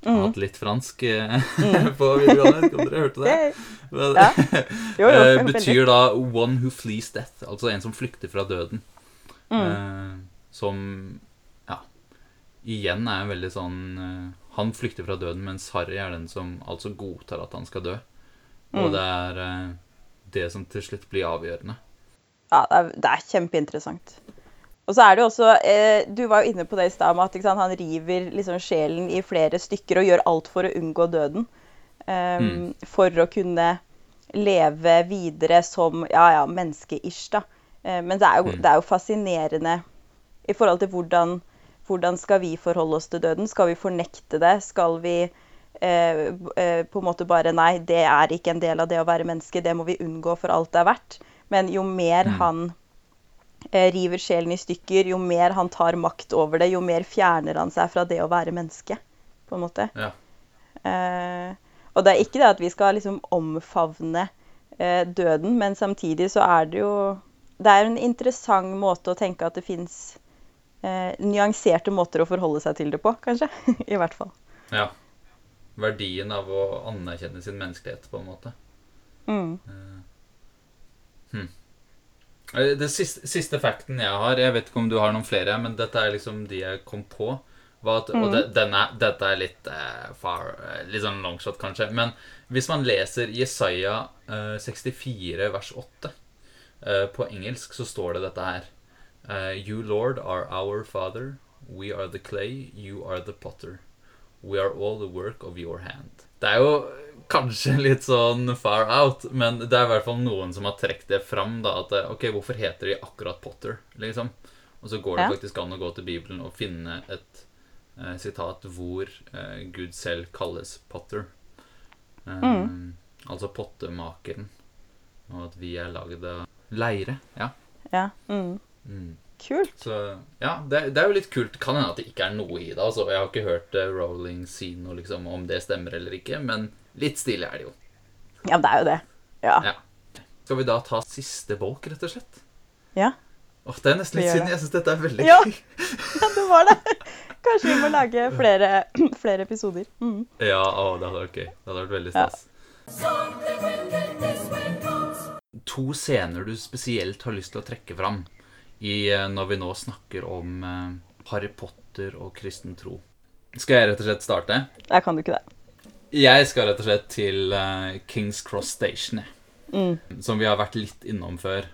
Jeg har hatt litt fransk eh, på videregående. Om dere hørte det? Men, Ja. Jo, jo, eh, betyr da 'one who flees death'. Altså en som flykter fra døden. Mm. som ja, igjen er en veldig sånn eh, Han flykter fra døden, mens Harry er den som altså godtar at han skal dø. Og det er eh, det som til slutt blir avgjørende. Ja, det er, det er kjempeinteressant. Og så er det jo også eh, Du var jo inne på det i stad med at sant, han river liksom sjelen i flere stykker og gjør alt for å unngå døden. Um, Mm. For å kunne leve videre som ja, ja, menneske-ish, da. Eh, men det er, jo, Mm. det er jo fascinerende i forhold til hvordan, hvordan skal vi forholde oss til døden? Skal vi fornekte det? Skal vi eh, eh, på en måte bare Nei, det er ikke en del av det å være menneske. Det må vi unngå for alt det er verdt. Men jo mer Mm. han river sjelen i stykker, jo mer han tar makt over det, jo mer fjerner han seg fra det å være menneske, på en måte. Ja. Eh, og det er ikke det at vi skal liksom omfavne eh, døden, men samtidig så er det jo Det er en interessant måte å tenke at det fins eh, nyanserte måter å forholde seg til det på, kanskje. I hvert fall. ja. Verdien av å anerkjenne sin menneskelighet, på en måte. Mm. Eh, Det siste, siste facten jeg har Jeg vet ikke om du har noen flere, men dette er liksom de jeg kom på. Var at, Og det, den er, dette er litt uh, far eh, Litt sånn longshot, kanskje. Men hvis man leser Jesaja uh, 64 vers 8 uh, på engelsk, så står det dette her. You Lord are our Father. We are the clay. You are the potter. We are all the work of your hand. Det er jo kanskje litt sånn far out, men det er i hvert fall noen som har trukket det fram. da, at eh, Ok, hvorfor heter de akkurat Potter? liksom? Og så går det Ja. faktisk an å gå til Bibelen og finne et eh, sitat hvor eh, Gud selv kalles Potter. Eh, Altså pottemakeren. Og at vi er lagd av leire. Ja. Ja. Mm. Mm. Kult. Så ja, det, det er jo litt kult. Kan hende at det ikke er noe i det. Altså, jeg har ikke hørt uh, Rowling si noe liksom, om det stemmer eller ikke, men litt stilig er det jo. Ja, det er jo det. Ja. Ja. Skal vi da ta siste bolk, rett og slett? Ja, Åh, det er nesten litt synd. Jeg syns dette er veldig Ja. ja det var det. Kanskje vi må lage flere, flere episoder. Mm. Ja, å, det hadde vært gøy. Det hadde vært veldig Ja. To scener du spesielt har lyst til å trekke fram i, eh, når vi nå snakker om eh, Harry Potter og kristen tro. Skal jeg rett og slett starte? Jeg kan du ikke det. Jeg skal rett og slett til eh, Kings Cross Station, mm. som vi har vært litt innom før.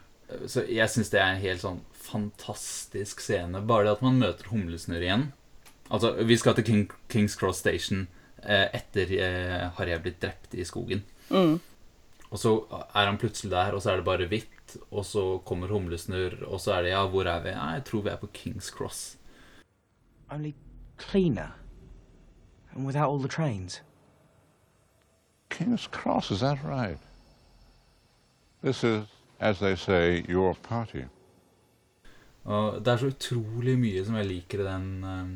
Så jeg syns det er en helt sånn fantastisk scene. Bare det at man møter Humlesnurr igjen. Altså, vi skal til King, Kings Cross Station eh, etter eh, Harry er blitt drept i skogen. Og så er han plutselig der, og så er det bare hvitt. Og så kommer Humlesnurr, og så er det ja, hvor er vi? Ja, jeg tror vi er på Kings Cross. Only cleaner. And without all the trains. King's Cross, is that right? This is as they say, your party. Og det er så utrolig mye som jeg liker i den eh,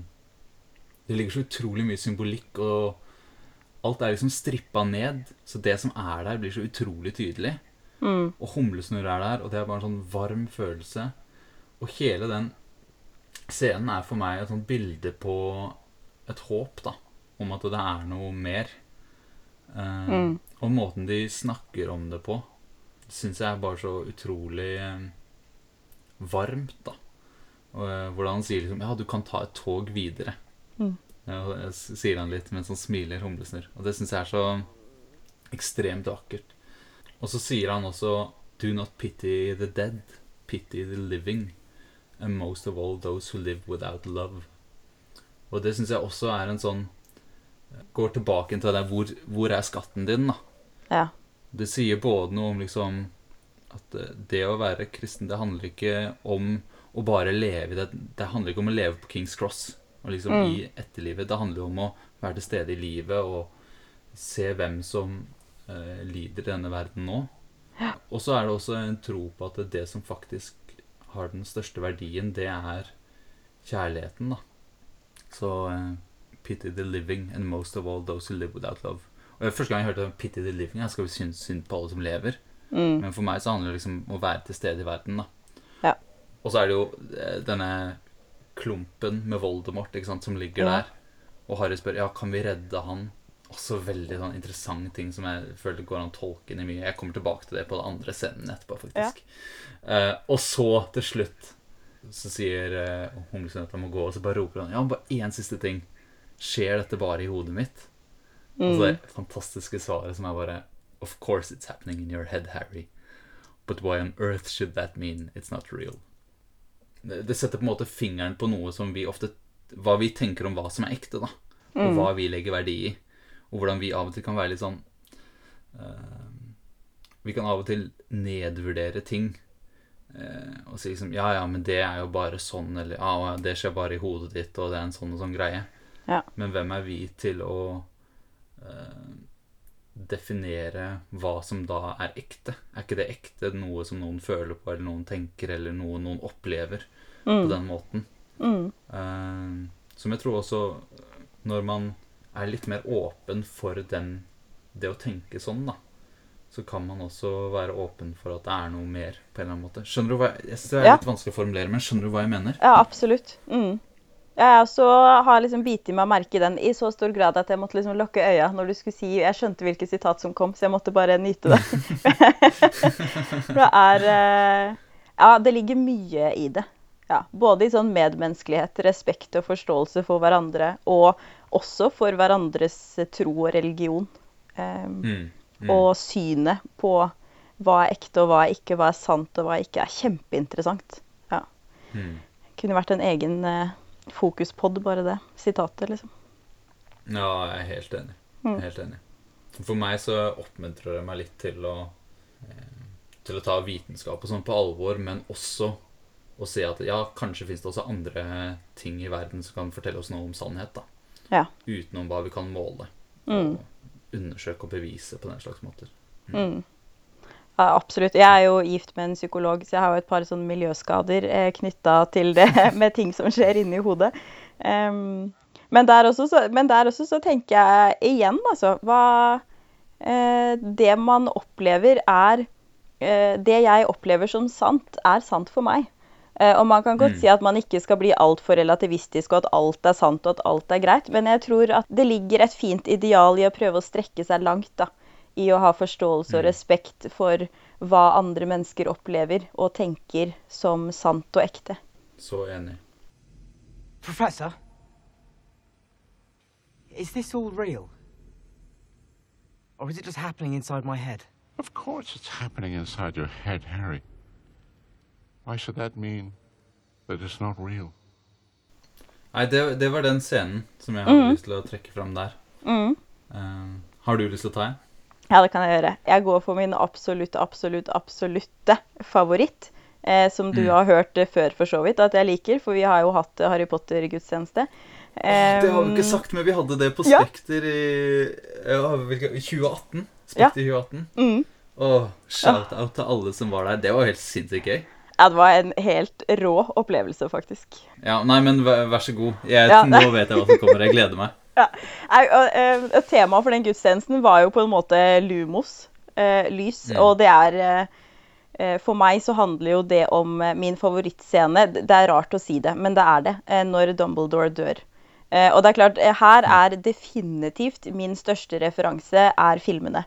Det ligger så utrolig mye symbolikk, og alt er liksom strippa ned. Så det som er der, blir så utrolig tydelig. Og humlesnurr er der, og det er bare en sånn varm følelse. Og hele den scenen er for meg et sånt bilde på et håp, da. Om at det er noe mer. Eh, Og måten de snakker om det på, syns jeg er bare så utrolig eh, varmt, da. Og eh, hvordan han sier liksom Ja, du kan ta et tog videre. Ja, og sier han litt mens han smiler humlesnurr. Og det syns jeg er så ekstremt vakkert. Og så sier han også Do not pity the dead, pity the living. And most of all those who live without love. Og det syns jeg også er en sånn Går tilbake til det hvor, hvor er skatten din, da? Ja. Det sier både noe om liksom at eh, det å være kristen, det handler ikke om å bare leve det Det handler ikke om å leve på Kings Cross og liksom i etterlivet. Det handler jo om å være til stede i livet og se hvem som eh, lider i denne verden nå. Og så er det også en tro på at det som faktisk har den største verdien, det er kjærligheten, da. Så eh, pity the living and most of all those who live without love. Og Første gang jeg hørte 'pity the living', jeg skal vi synes synd på alle som lever. Men for meg så handler det liksom om å være til stede i verden, da. Ja. Og så er det jo eh, denne klumpen med Voldemort ikke sant, som ligger Ja. der. Og Harry spør ja, kan vi redde han. Også veldig sånn interessant ting som jeg føler går an å tolke inn i mye. Jeg kommer tilbake til det på den andre scenen etterpå, faktisk. Eh, og så, til slutt, så sier uh, han må gå, og så bare roper han ja, bare én siste ting. Skjer dette bare i hodet mitt? Mm. Altså det fantastiske svaret som er bare Of course it's happening in your head, Harry. But why on earth should that mean it's not real? Det, det setter på en måte fingeren på noe som vi ofte Hva vi tenker om hva som er ekte, da. Og hva vi legger verdi i. Og hvordan vi av og til kan være litt sånn uh, Vi kan av og til nedvurdere ting. eh, og si liksom Ja, ja, men det er jo bare sånn, eller ja, det skjer bare i hodet ditt, og det er en sånn og sånn greie. Ja. Men hvem er vi til å eh, definere hva som da er ekte? Er ikke det ekte noe som noen føler på, eller noen tenker, eller noe noen opplever på den måten? Eh, som jeg tror også Når man er litt mer åpen for den, det å tenke sånn, da, så kan man også være åpen for at det er noe mer, på en eller annen måte. Skjønner du hva jeg, jeg synes det er Ja. litt vanskelig å formulere, men skjønner du hva jeg mener? Ja, absolutt. Mm. Jeg også har liksom bitt meg merke i den i så stor grad at jeg måtte liksom lukke øya når du skulle si Jeg skjønte hvilket sitat som kom, så jeg måtte bare nyte det. Det er eh, Ja, det ligger mye i det. Ja, både i sånn medmenneskelighet, respekt og forståelse for hverandre, og også for hverandres tro og religion. Um, Mm. Og synet på hva er ekte og hva er ikke, hva er sant og hva er ikke, er kjempeinteressant. Ja. Mm. Kunne vært en egen eh, fokuspod, bare det sitatet, liksom. Ja, jeg er helt enig. Er helt enig. For meg så oppmuntrer det meg litt til å eh, Til å ta vitenskap og sånn på alvor, men også å se at ja, kanskje fins det også andre ting i verden som kan fortelle oss noe om sannhet, da. Ja. Utenom hva vi kan måle. Og undersøke og bevise på den slags måter. Ja, absolutt. Jeg er jo gift med en psykolog, så jeg har jo et par sånne miljøskader eh, knytta til det med ting som skjer inni hodet. Um, men, der også, så, men der også så tenker jeg igjen, altså Hva eh, Det man opplever, er eh, Det jeg opplever som sant, er sant for meg. Eh, og man kan godt si at man ikke skal bli altfor relativistisk, og at alt er sant og at alt er greit, men jeg tror at det ligger et fint ideal i å prøve å strekke seg langt, da i å ha forståelse og respekt for hva andre mennesker opplever og tenker som sant og ekte. Så enig. Professor? Is this all real? Or is it just happening inside my head? Of course it's happening inside your head, Harry. Why should that mean that it's not real? Nei, det, det var den scenen som jeg hadde lyst til å trekke fram der. Eh, har du lyst til å ta en? Ja, det kan jeg gjøre. Jeg går for min absolutt, absolutt, absolutte favoritt. Eh, som du har hørt før, for så vidt, at jeg liker. For vi har jo hatt eh, Harry Potter-gudstjeneste. Eh, Det har vi ikke sagt, men vi hadde det på ja. Spekter i ja, 2018. Spekter 2018. Mm. Åh, Shout-out til alle som var der. Det var helt sinnssykt gøy. Ja, det var en helt rå opplevelse, faktisk. Ja, Nei, men vær, vær så god. Jeg, Ja, nå vet jeg hva som kommer. Jeg gleder meg. Ja. Eh, Temaet for den gudstjenesten var jo på en måte lumos, eh, lys. Ja. Og det er eh, For meg så handler jo det om min favorittscene. Det er rart å si det, men det er det. Når Dumbledore dør. Og det er klart, her er definitivt min største referanse er filmene.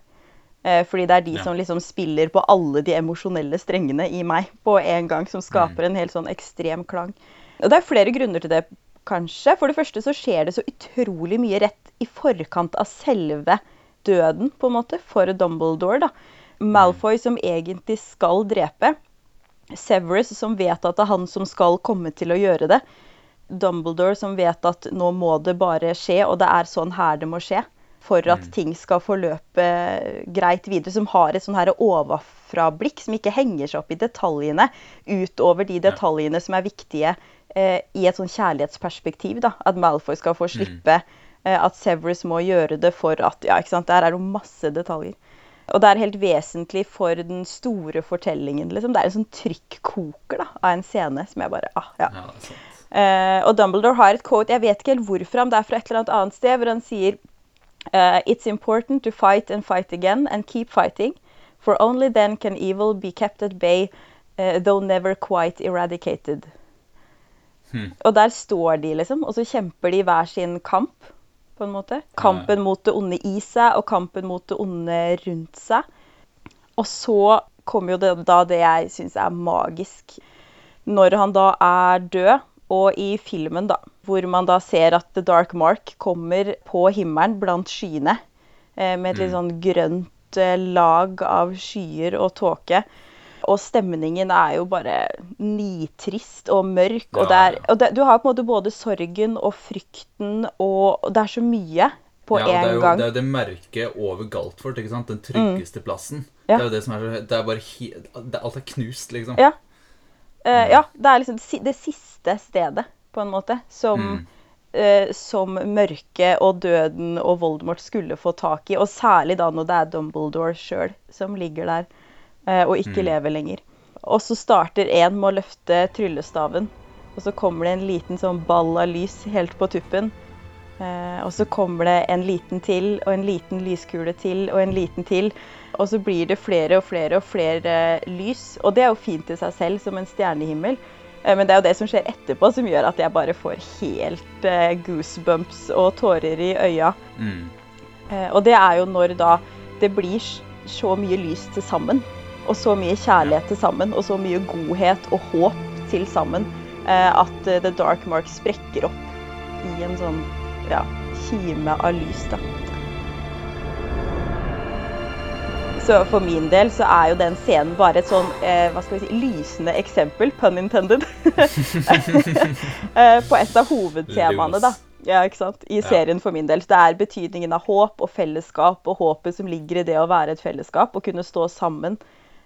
Fordi det er de Ja. som liksom spiller på alle de emosjonelle strengene i meg på en gang, som skaper en helt sånn ekstrem klang. Og det er flere grunner til det, kanskje. For det første så skjer det så utrolig mye rett i forkant av selve døden, på en måte, for Dumbledore, da. Malfoy som egentlig skal drepe. Severus som vet at det er han som skal komme til å gjøre det. Dumbledore som vet at nå må det bare skje, og det er sånn her det må skje. For at ting skal forløpe greit videre. Som har et sånn her ovenfra-blikk, som ikke henger seg opp i detaljene utover de detaljene som er viktige i et sånn kjærlighetsperspektiv. da, At Malfoy skal få slippe, eh, at Severus må gjøre det for at Ja, ikke sant. Der er det masse detaljer. Og det er helt vesentlig for den store fortellingen. liksom. Det er en sånn trykkoker da, av en scene som jeg bare ah, ja. Ja. Eh, og Dumbledore har et quote, jeg vet ikke helt hvorfra, men det er fra et eller annet annet sted, hvor han sier uh, It's important to fight and fight again and keep fighting, for only then can evil be kept at bay, uh, though never quite eradicated. Og der står de, liksom, og så kjemper de hver sin kamp, på en måte. Kampen mot det onde i seg, og kampen mot det onde rundt seg. Og så kommer jo det, da det jeg syns er magisk. Når han da er død, og i filmen, da, hvor man da ser at The Dark Mark kommer på himmelen blant skyene, eh, med et litt sånn grønt eh, lag av skyer og tåke. Og stemningen er jo bare nitrist og mørk. og, Ja, det er, og det, du har på en måte både sorgen og frykten, og, og det er så mye på ja, og er en gang. Det er jo det merket over Galtfort, ikke sant? Den tryggeste plassen. Ja. Det er jo det som er så Det er bare he, det, Alt er knust, liksom. Ja. Uh, ja, det er liksom det siste stedet, på en måte, som, Mm. eh, som mørket og døden og Voldemort skulle få tak i. Og særlig da når det er Dumbledore sjøl som ligger der og ikke lever lenger. Og så starter en med å løfte tryllestaven, og så kommer det en liten sånn ball av lys helt på tuppen. Eh, og så kommer det en liten til, og en liten lyskule til, og en liten til. Og så blir det flere og flere og flere lys. Og det er jo fint i seg selv, som en stjernehimmel. Eh, men det er jo det som skjer etterpå, som gjør at jeg bare får helt eh, goosebumps og tårer i øya. Mm. Eh, og det er jo når da det blir så mye lys til sammen, og så mye kjærlighet til sammen, og så mye godhet og håp til sammen, eh, at eh, The Dark Mark sprekker opp i en sånn ja, kime av lys, da. Så for min del så er jo den scenen bare et sånn eh, hva skal vi si, lysende eksempel, pun intended, på et av hovedtemaene da. Ja, ikke sant? I serien for min del. Så det er betydningen av håp og fellesskap, og håpet som ligger i det å være et fellesskap, og kunne stå sammen.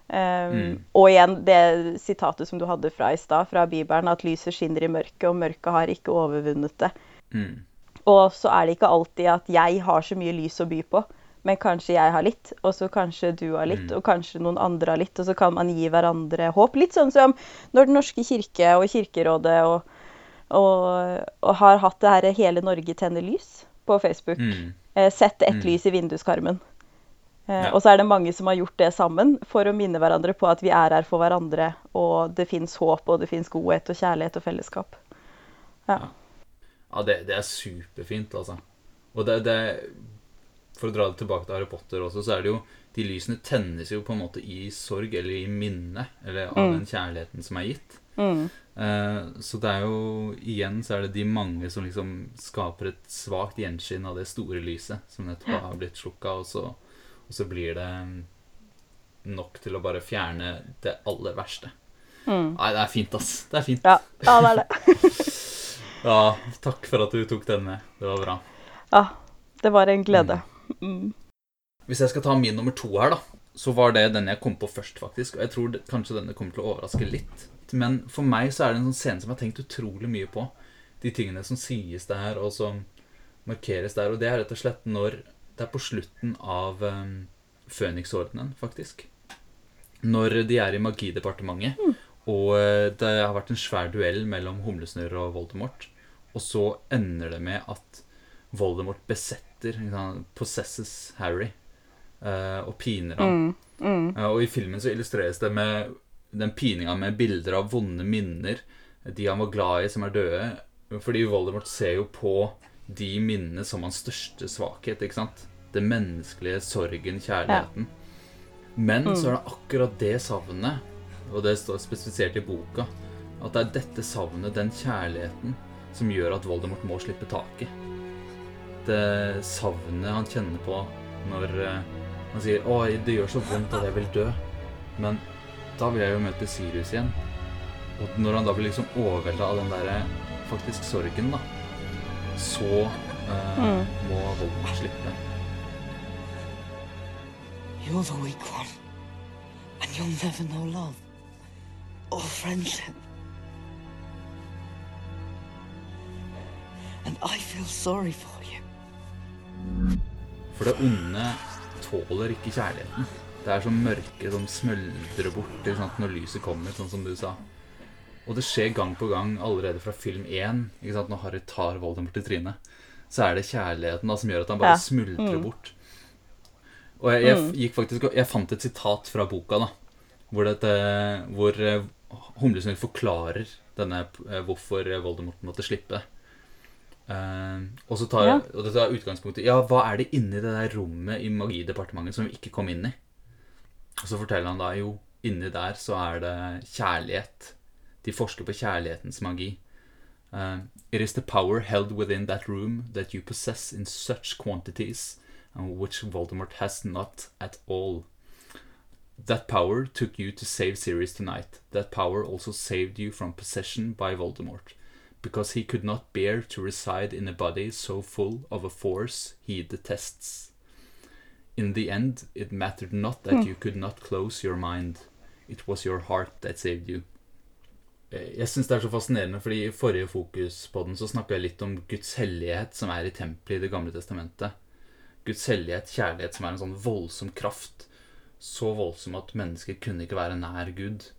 Um, Og igjen det sitatet som du hadde fra i stad, fra Bibelen, at lyset skinner i mørket, og mørket har ikke overvunnet det. Mm. Og så er det ikke alltid at jeg har så mye lys å by på, men kanskje jeg har litt, og så kanskje du har litt, og kanskje noen andre har litt, og så kan man gi hverandre håp. Litt sånn som når Den norske kirke og Kirkerådet og, og, og har hatt det her Hele Norge tenner lys på Facebook. Mm. Eh, Sett ett lys i vinduskarmen. Eh, Ja. Og så er det mange som har gjort det sammen for å minne hverandre på at vi er her for hverandre, og det fins håp, og det fins godhet og kjærlighet og fellesskap. Ja. Ja, det, det er superfint, altså. Og det, det For å dra det tilbake til Harry Potter også, så er det jo De lysene tennes jo på en måte i sorg eller i minne eller av den kjærligheten som er gitt. Eh, så det er jo Igjen så er det de mange som liksom skaper et svakt gjenskinn av det store lyset som nettopp har blitt slukka, og så, og så blir det nok til å bare fjerne det aller verste. Nei, det er fint, ass. Det er fint. Ja, ja det er det. Ja, takk for at du tok den med. Det var bra. Ja, det var en glede. Hvis jeg skal ta min nummer to her, da, så var det den jeg kom på først, faktisk. Og jeg tror det, kanskje denne kommer til å overraske litt. Men for meg så er det en sånn scene som jeg har tenkt utrolig mye på. De tingene som sies der, og som markeres der. Og det er rett og slett når Det er på slutten av um, Føniksordenen, faktisk. Når de er i Magidepartementet, og eh, det har vært en svær duell mellom Humlesnurr og Voldemort, og så ender det med at Voldemort besetter, possesses Harry, uh, og piner ham. Eh, og i filmen så illustreres det med den pininga med bilder av vonde minner, de han var glad i som er døde, fordi Voldemort ser jo på de minnene som hans største svakhet, ikke sant? Det menneskelige, sorgen, kjærligheten. Men så er det akkurat det savnet, og det står spesifisert i boka, at det er dette savnet, den kjærligheten, som gjør at Voldemort må slippe taket. Det savnet han kjenner på når eh, han sier 'Å, det gjør så vondt at jeg vil dø', men da vil jeg jo møte Sirius igjen. Og når han da blir liksom overvelda av den derre faktisk sorgen, da, så eh, må Voldemort slippe. You're the weak one. And you'll never know love. Or friendship. And I feel sorry for you. For det onde tåler ikke kjærligheten. Det er som mørket som smuldrer bort ikke sant, når lyset kommer, sånn som du sa. Og det skjer gang på gang allerede fra film 1, ikke når Harry tar Voldemort i trynet. Så er det kjærligheten da, som gjør at han bare Ja. smuldrer bort. Og jeg, jeg gikk faktisk Jeg fant et sitat fra boka, da. Hvor, dette, hvor eh, Humlesnurr forklarer denne, eh, hvorfor Voldemort måtte slippe. Uh, og så tar Ja. og det tar utgangspunktet Ja, hva er det inni det der rommet i Magidepartementet som vi ikke kom inn i? Og så forteller han da jo inni der så er det kjærlighet. De forsker på kjærlighetens magi. Eh, It is the power held within that room that you possess in such quantities and which Voldemort has not at all. That power took you to save Sirius tonight. That power also saved you from possession by Voldemort, because he could not bear to reside in a body so full of a force he detests. In the end, it mattered not that you could not close your mind. It was your heart that saved you. Eh, Jeg syns det er så fascinerende, fordi i forrige fokus på den så snakka jeg litt om Guds hellighet som er i tempelet i Det gamle testamentet. Guds hellighet, kjærlighet, som er en sånn voldsom kraft. Så voldsom at mennesker kunne ikke være nær Gud.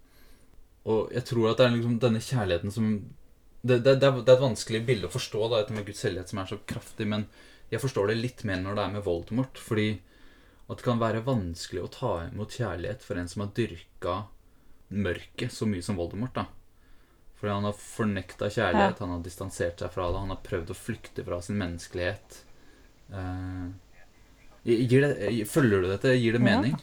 Og jeg tror at det er liksom denne kjærligheten som det, det, det, er, et vanskelig bilde å forstå, da, dette med Guds hellighet som er så kraftig, men jeg forstår det litt mer når det er med Voldemort. Fordi at det kan være vanskelig å ta imot kjærlighet for en som har dyrka mørket så mye som Voldemort. da. Fordi han har fornekta kjærlighet, han har distansert seg fra det, han har prøvd å flykte fra sin menneskelighet. Uh, det, følger du dette? Gir det mening?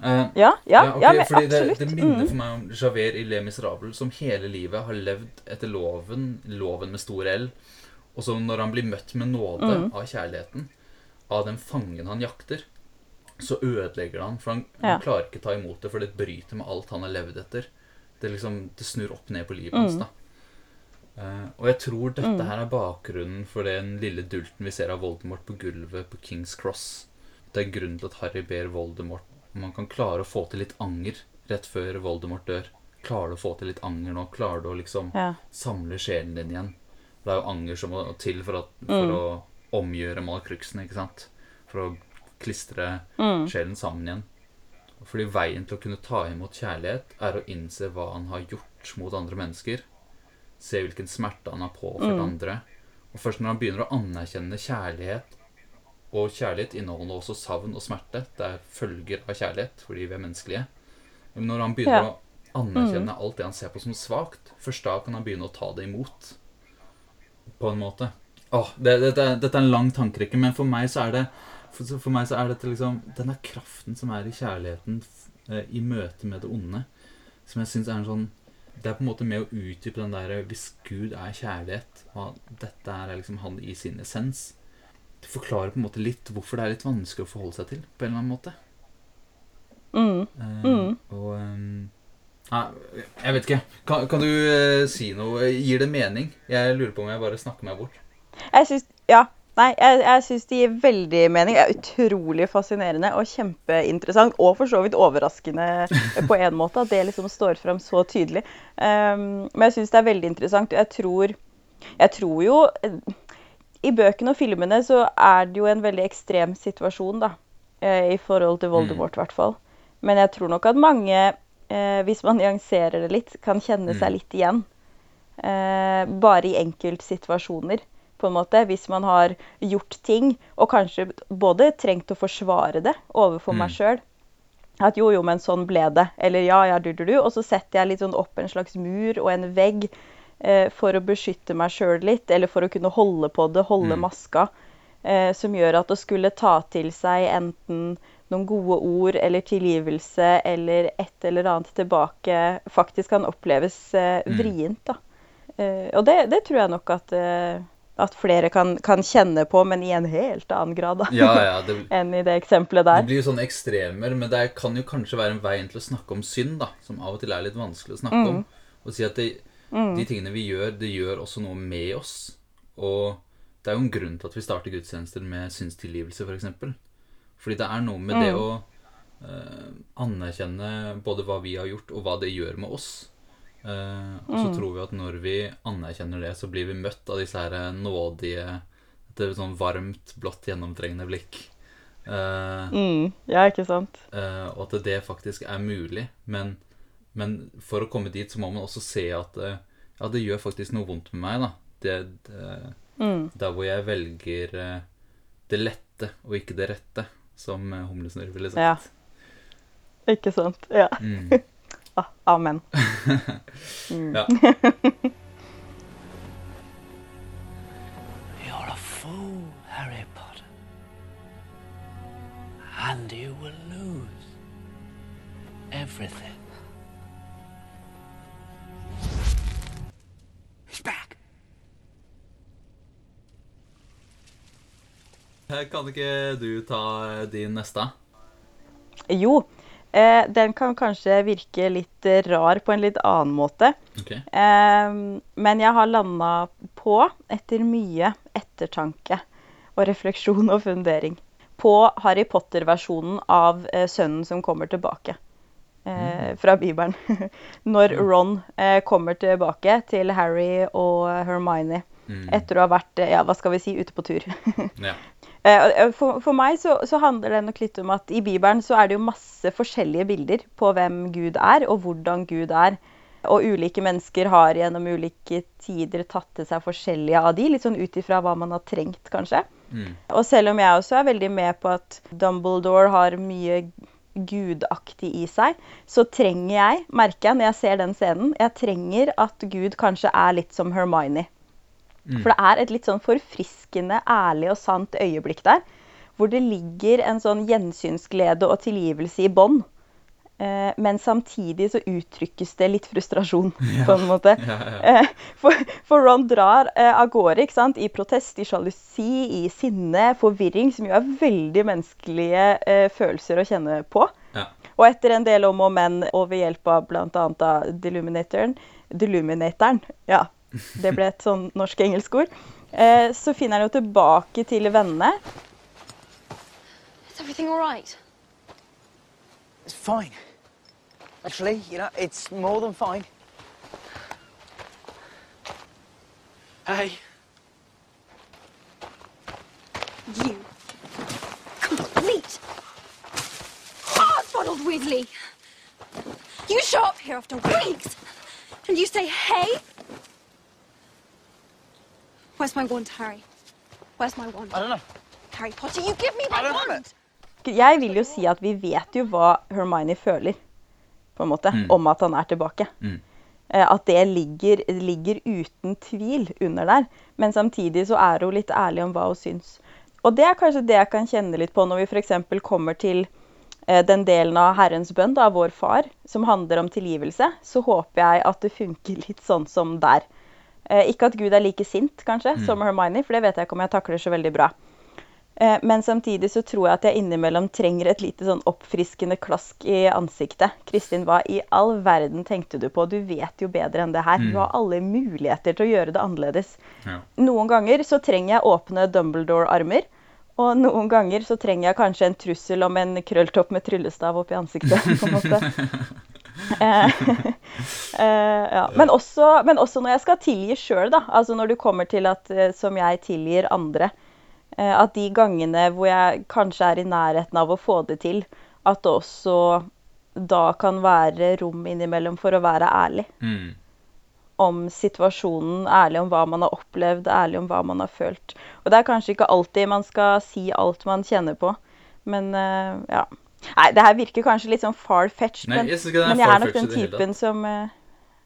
Uh, Ja, ja, okay, ja men fordi det, absolutt. det minner Mm. for meg om Javert i Le Miserable, som hele livet har levd etter loven, loven med stor L. Og så når han blir møtt med nåde Mm. av kjærligheten, av den fangen han jakter, så ødelegger han. For han, Ja. han klarer ikke ta imot det, for det bryter med alt han har levd etter. Det, liksom, det snur opp ned på livet hans. Mm. da. Uh, og jeg tror dette her er bakgrunnen for den lille dulten vi ser av Voldemort på gulvet på Kings Cross. Det er grunnen til at Harry ber Voldemort om han kan klare å få til litt anger rett før Voldemort dør. Klarer du å få til litt anger nå? Klarer du å liksom Ja. samle sjelen din igjen? Det er jo anger som må til for, at, for å omgjøre malakruksene, ikke sant? For å klistre sjelen sammen igjen. Fordi veien til å kunne ta imot kjærlighet er å innse hva han har gjort mot andre mennesker. Se hvilken smerte han har påført andre. Og først når han begynner å anerkjenne kjærlighet Og kjærlighet inneholder også savn og smerte. Det er følger av kjærlighet fordi vi er menneskelige. Men når han begynner Ja. å anerkjenne alt det han ser på som svakt, først da kan han begynne å ta det imot. På en måte. Åh, det, det, det, dette er en lang tankerekke, men for meg så er det for, for meg så er dette liksom denne kraften som er i kjærligheten eh, i møte med det onde, som jeg syns er en sånn Det er på en måte med å utdype den der Hvis Gud er kjærlighet, og dette er liksom han i sin essens Det forklarer på en måte litt hvorfor det er litt vanskelig å forholde seg til, på en eller annen måte. Mm. Eh, Og um, Nei, jeg vet ikke. Kan, kan du uh, si noe? Gir det mening? Jeg lurer på om jeg bare snakker meg bort. Jeg syns Ja. Nei, jeg, jeg syns det gir veldig mening. Det er utrolig fascinerende og kjempeinteressant. Og for så vidt overraskende på en måte at det liksom står fram så tydelig. Um, men jeg syns det er veldig interessant. Jeg tror, jeg tror jo I bøkene og filmene så er det jo en veldig ekstrem situasjon, da. eh, I forhold til Voldemort, i hvert fall. Men jeg tror nok at mange, eh, hvis man nyanserer det litt, kan kjenne seg litt igjen. Eh, bare i enkeltsituasjoner, på en måte. Hvis man har gjort ting, og kanskje både trengt å forsvare det overfor meg sjøl. At jo, jo, men sånn ble det. Eller ja, ja, du, du, du. Og så setter jeg litt sånn opp en slags mur og en vegg eh, for å beskytte meg sjøl litt, eller for å kunne holde på det, holde maska. Eh, som gjør at å skulle ta til seg enten noen gode ord eller tilgivelse eller et eller annet tilbake faktisk kan oppleves eh, vrient. da. Eh, og det, det tror jeg nok at, eh, at flere kan, kan kjenne på, men i en helt annen grad da, Ja, ja, det, enn i det eksempelet der. det blir jo sånne ekstremer, men det kan jo kanskje være en vei til å snakke om synd, da, som av og til er litt vanskelig å snakke om. Og si at det, de tingene vi gjør, det gjør også noe med oss. Og det er jo en grunn til at vi starter gudstjenester med synstilgivelse, f.eks. For eksempel. Fordi det er noe med det å eh, anerkjenne både hva vi har gjort, og hva det gjør med oss. Eh, og så tror vi at når vi anerkjenner det, så blir vi møtt av disse her nådige Et sånn varmt, blått, gjennomtrengende blikk. Uh, Mm, ja, ikke sant? Uh, og at det faktisk er mulig. Men, men for å komme dit, så må man også se at eh, ja, det gjør faktisk noe vondt med meg, da. Det, det, Der hvor jeg velger eh, det lette og ikke det rette, som eh, Humlesnurr ville sagt. Ja. Ikke sant? Ja. Mm. Ah, amen. Ja. You're a fool, Harry Potter. And you will lose everything. He's back. Eh, Kan ikke du ta eh, din neste? Jo, eh, den kan kanskje virke litt rar på en litt annen måte. Okay. Eh, men jeg har landa på, etter mye ettertanke og refleksjon og fundering, på Harry Potter-versjonen av eh, Sønnen som kommer tilbake. Eh, fra Bibelen. Når Ron eh, kommer tilbake til Harry og Hermione etter å ha vært eh, ja, hva skal vi si, ute på tur. Ja. Eh, og For, for meg så, så handler det nok litt om at i Bibelen så er det jo masse forskjellige bilder på hvem Gud er, og hvordan Gud er. Og ulike mennesker har gjennom ulike tider tatt til seg forskjellige av de, litt sånn ut ifra hva man har trengt, kanskje. Og selv om jeg også er veldig med på at Dumbledore har mye gudaktig i seg, så trenger jeg, merker jeg når jeg ser den scenen, jeg trenger at Gud kanskje er litt som Hermione. For det er et litt sånn forfriskende, ærlig og sant øyeblikk der. Hvor det ligger en sånn gjensynsglede og tilgivelse i bånd. Eh, men samtidig så uttrykkes det litt frustrasjon, på en måte. Eh, for, for Ron drar eh, av gårde ikke sant? i protest, i sjalusi, i sinne, forvirring, som jo er veldig menneskelige eh, følelser å kjenne på. Ja. Og etter en del om og men, og ved hjelp av bl.a. Deluminatoren, Deluminatoren ja, det ble et sånn norsk-engelsk ord, eh, så finner han jo tilbake til vennene. Is everything all right? It's fine. Actually, you know, it's more than fine. Hey. You complete hard-boiled Weasley. You show up here after weeks, and you say, "Hey, where's my wand, Harry? Where's my wand, I don't know. Harry Potter? You give me my wand." Jeg vil jo si at vi vet jo hva Hermione føler, på en måte, om at han er tilbake. Mm. At det ligger, ligger uten tvil under der. Men samtidig så er hun litt ærlig om hva hun syns. Og det er kanskje det jeg kan kjenne litt på når vi f.eks. kommer til eh, den delen av Herrens bønn, da, vår far, som handler om tilgivelse, så håper jeg at det funker litt sånn som der. Eh, ikke at Gud er like sint, kanskje, som Hermione, for det vet jeg ikke om jeg takler så veldig bra. Eh, Men samtidig så tror jeg at jeg innimellom trenger et lite sånn oppfriskende klask i ansiktet. Kristin, hva i all verden tenkte du på? Du vet jo bedre enn det her. Du har alle muligheter til å gjøre det annerledes. Ja. Noen ganger så trenger jeg åpne Dumbledore-armer. Og noen ganger så trenger jeg kanskje en trussel om en krølltopp med tryllestav oppi ansiktet. på en måte. Eh, eh, ja. men, også, men også når jeg skal tilgi sjøl, da. Altså når du kommer til at eh, som jeg tilgir andre. At de gangene hvor jeg kanskje er i nærheten av å få det til, at det også da kan være rom innimellom for å være ærlig Mm. om situasjonen, ærlig om hva man har opplevd, ærlig om hva man har følt. Og det er kanskje ikke alltid man skal si alt man kjenner på, men ja. Nei, det her virker kanskje litt sånn far-fetched, men, jeg men jeg er som eh,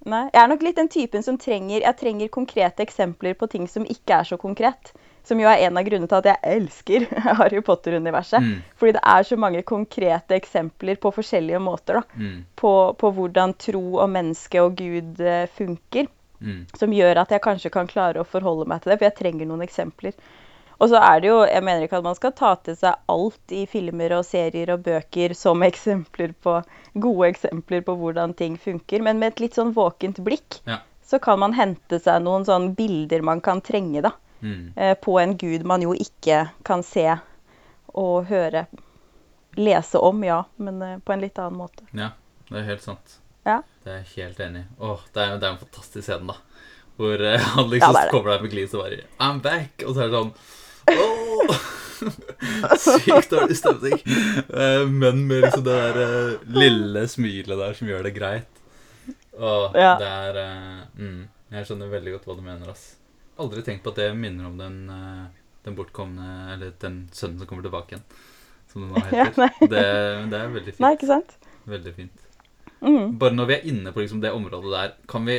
Nei, jeg er nok litt den typen som trenger Jeg trenger konkrete eksempler på ting som ikke er så konkret. Som jo er en av grunnene til at jeg elsker Harry Potter-universet. Mm. Fordi det er så mange konkrete eksempler på forskjellige måter da, Mm. på, på hvordan tro og menneske og Gud eh, funker. Mm. Som gjør at jeg kanskje kan klare å forholde meg til det, for jeg trenger noen eksempler. Og så er det jo, Jeg mener ikke at man skal ta til seg alt i filmer og serier og bøker som eksempler på, gode eksempler på hvordan ting funker, men med et litt sånn våkent blikk Ja. så kan man hente seg noen sånne bilder man kan trenge da, Mm. eh, på en gud man jo ikke kan se og høre. Lese om, ja, men eh, på en litt annen måte. Ja, det er helt sant. Ja. Det er jeg helt enig i. Åh, det er, er en fantastisk scene, da. Hvor eh, han liksom Ja, det er det. kommer der med glis og bare I'm back! Og så er det sånn Åh! Sykt dårlig stemning. Eh, men med liksom det der eh, lille smilet der som gjør det greit. Og Ja. det er eh, mm, Jeg skjønner veldig godt hva du mener, ass. Aldri tenkt på at det minner om den, den bortkomne Eller den sønnen som kommer tilbake igjen. Som det nå heter. Ja, det, det er veldig fint. Nei, ikke sant? Veldig fint. Mm. Bare når vi er inne på liksom det området der, kan vi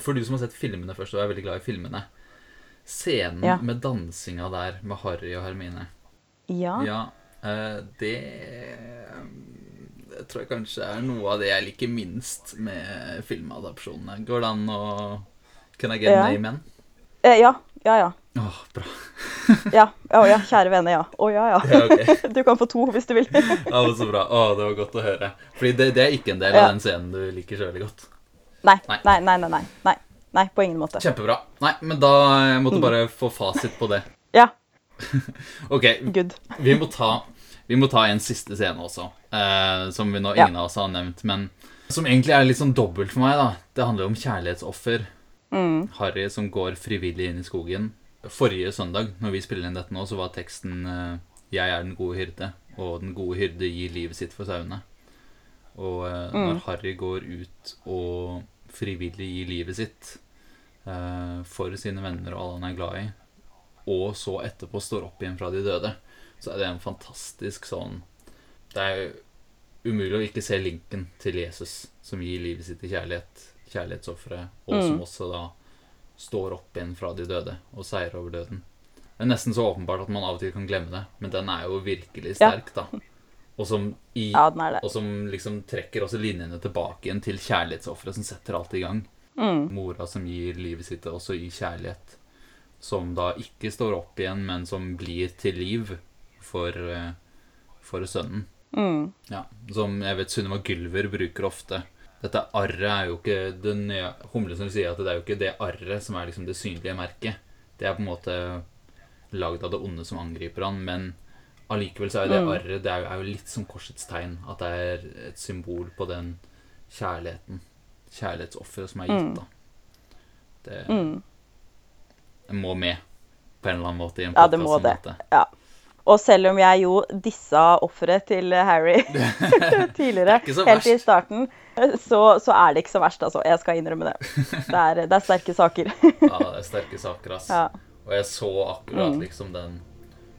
For du som har sett filmene først, og er veldig glad i filmene Scenen Ja. med dansinga der med Harry og Hermine Ja. Ja, eh, det Det tror jeg kanskje er noe av det jeg liker minst med filmadopsjonene. Går det an å Can I get Ja. name in? Eh, ja. Ja, ja. Åh, bra. Ja, å ja, kjære vene, ja. Å ja, ja. Ja. Du kan få to hvis du vil. Ja, men Så bra. Å, det var godt å høre. Fordi det, det er ikke en del av den scenen du liker veldig godt. Nei, Nei. nei, nei, nei, nei. Nei, nei på ingen måte. Kjempebra. Nei, men da jeg måtte bare få fasit på det. Ja, Ok, good. vi må ta, vi må ta en siste scene også, eh, som vi nå Ja. ingen av oss har nevnt, men som egentlig er litt sånn dobbelt for meg. da. Det handler om kjærlighetsoffer. Harry som går frivillig inn i skogen. Forrige søndag, når vi spiller inn dette nå, så var teksten eh, 'Jeg er den gode hyrde', og 'den gode hyrde gir livet sitt for sauene'. Og eh, når Harry går ut og frivillig gir livet sitt eh, for sine venner og alle han er glad i, og så etterpå står opp igjen fra de døde, så er det en fantastisk sånn Det er umulig å ikke se linken til Jesus, som gir livet sitt i kjærlighet, kjærlighetsofferet, og som også da står opp igjen fra de døde og seier over døden. Det er nesten så åpenbart at man av og til kan glemme det, men den er jo virkelig Ja. sterk, da. Og som, i, Ja, og som liksom trekker også linjene tilbake igjen til kjærlighetsofferet som setter alt i gang. Mm. Mora som gir livet sitt også i kjærlighet. Som da ikke står opp igjen, men som blir til liv for, eh, for sønnen. Mm. Ja, Som jeg vet Sunniva Gylver bruker ofte. Dette arret er jo ikke det nye Humle som sier at det er jo ikke det arret som er liksom det synlige merket. Det er på en måte lagd av det onde som angriper han, men allikevel så er jo det arret det er jo, er jo litt som korsets tegn. At det er et symbol på den kjærligheten. Kjærlighetsofferet som er gitt, da. Det, Mm. må med på en eller annen måte i en Ja, det må det. Ja. Og selv om jeg jo dissa offeret til Harry tidligere, helt i starten, så, så er det ikke så verst, altså. Jeg skal innrømme det. Det er, det er sterke saker. Ja, det er sterke saker, ass. Ja. Og jeg så akkurat Mm. liksom den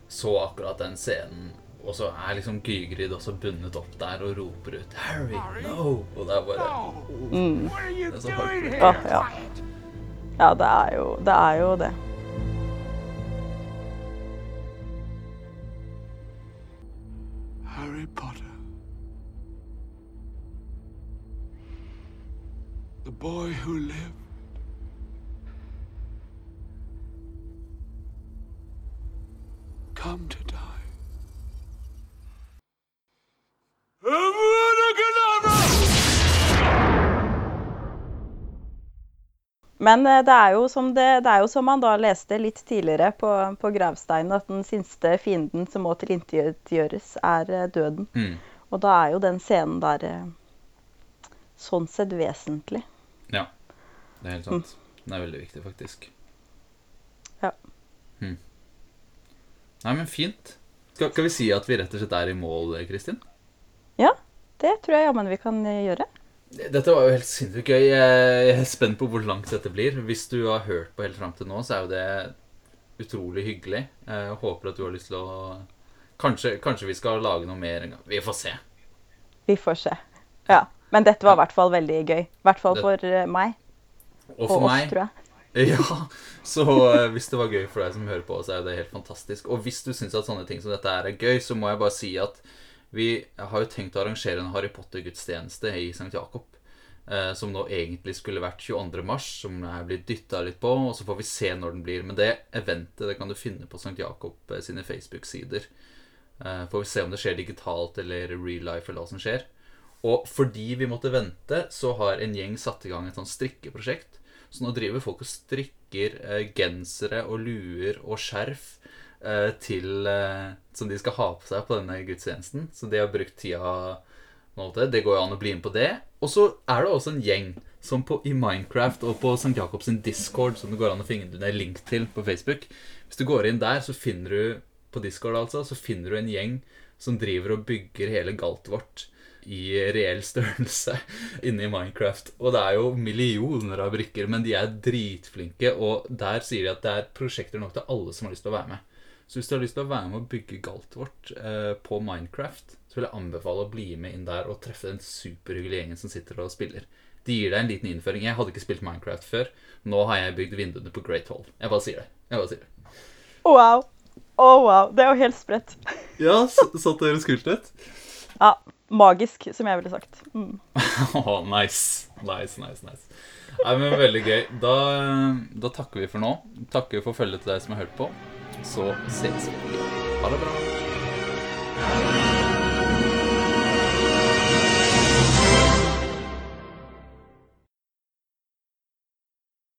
Så akkurat den scenen, og så er liksom Gygrid også bundet opp der og roper ut 'Harry, no!' Og det er bare Mm. Det er så heartbreaking. Å, ja. ja, det er jo det. Er jo det. Harry Potter. The boy who lived. Come to die. Men eh, det er, jo som det, det er jo som man da leste litt tidligere på, på gravsteinen, at den siste fienden som må tilintetgjøres, er eh, døden. Mm. Og da er jo den scenen der eh, sånn sett vesentlig. Ja, det er helt sant. Den er veldig viktig, faktisk. Ja. Hm. Nei, men fint. Skal, skal vi si at vi rett og slett er i mål, Kristin? Ja, Det tror jeg jammen vi kan eh, gjøre. Dette var jo helt sinnssykt gøy. Jeg er spent på hvor langt dette blir. Hvis du har hørt på helt fram til nå, så er jo det utrolig hyggelig. Jeg håper at du har lyst til å Kanskje, kanskje vi skal lage noe mer en gang. Vi får se. Vi får se. Ja. Men dette var i hvert fall veldig gøy. I hvert fall for eh, meg. Og Og for oss, meg tror jeg. Ja, så eh, hvis det var gøy for deg som hører på, så er det helt fantastisk. Og hvis du syns at sånne ting som dette er gøy, så må jeg bare si at vi har jo tenkt å arrangere en Harry Potter-gudstjeneste i St. Jakob. Eh, som nå egentlig skulle vært 22. mars, som er blitt dytta litt på. Og så får vi se når den blir. Men det eventet det kan du finne på St. Jakob eh, sine Facebook-sider. Får vi se om det skjer digitalt eller real life, eller hva som skjer. Og fordi vi måtte vente, så har en gjeng satt i gang et sånt strikkeprosjekt. Så nå driver folk og strikker eh, gensere og luer og skjerf eh, til eh, Som de skal ha på seg på denne gudstjenesten. Så de har brukt tida nå til det. Går jo an å bli med på det. Og så er det også en gjeng som på, i Minecraft og på St. Jakobs Discord, som det går an å finne en link til på Facebook Hvis du går inn der, så finner du på Discord altså, så finner du en gjeng som driver og bygger hele Galtvort i reell størrelse inne i Minecraft. Og det er jo millioner av brikker, men de er dritflinke, og der sier de at det er prosjekter nok til alle som har lyst til å være med. Så hvis du har lyst til å være med og bygge Galtvort eh, på Minecraft, så vil jeg anbefale å bli med inn der og treffe den superhyggelige gjengen som sitter og spiller. De gir deg en liten innføring. Jeg hadde ikke spilt Minecraft før. Nå har jeg bygd vinduene på Great Hall. Jeg bare sier det. Jeg bare sier det. Wow. Å, wow. Det er jo helt spredt. Ja, så, dere ut. Ja. Magisk, som jeg ville sagt. Mm. oh, nice. Nice, nice, nice. Nei, men Veldig gøy. Da, da takker vi for nå. Takker for følget til deg som har hørt på. Så ses vi. Ha det bra.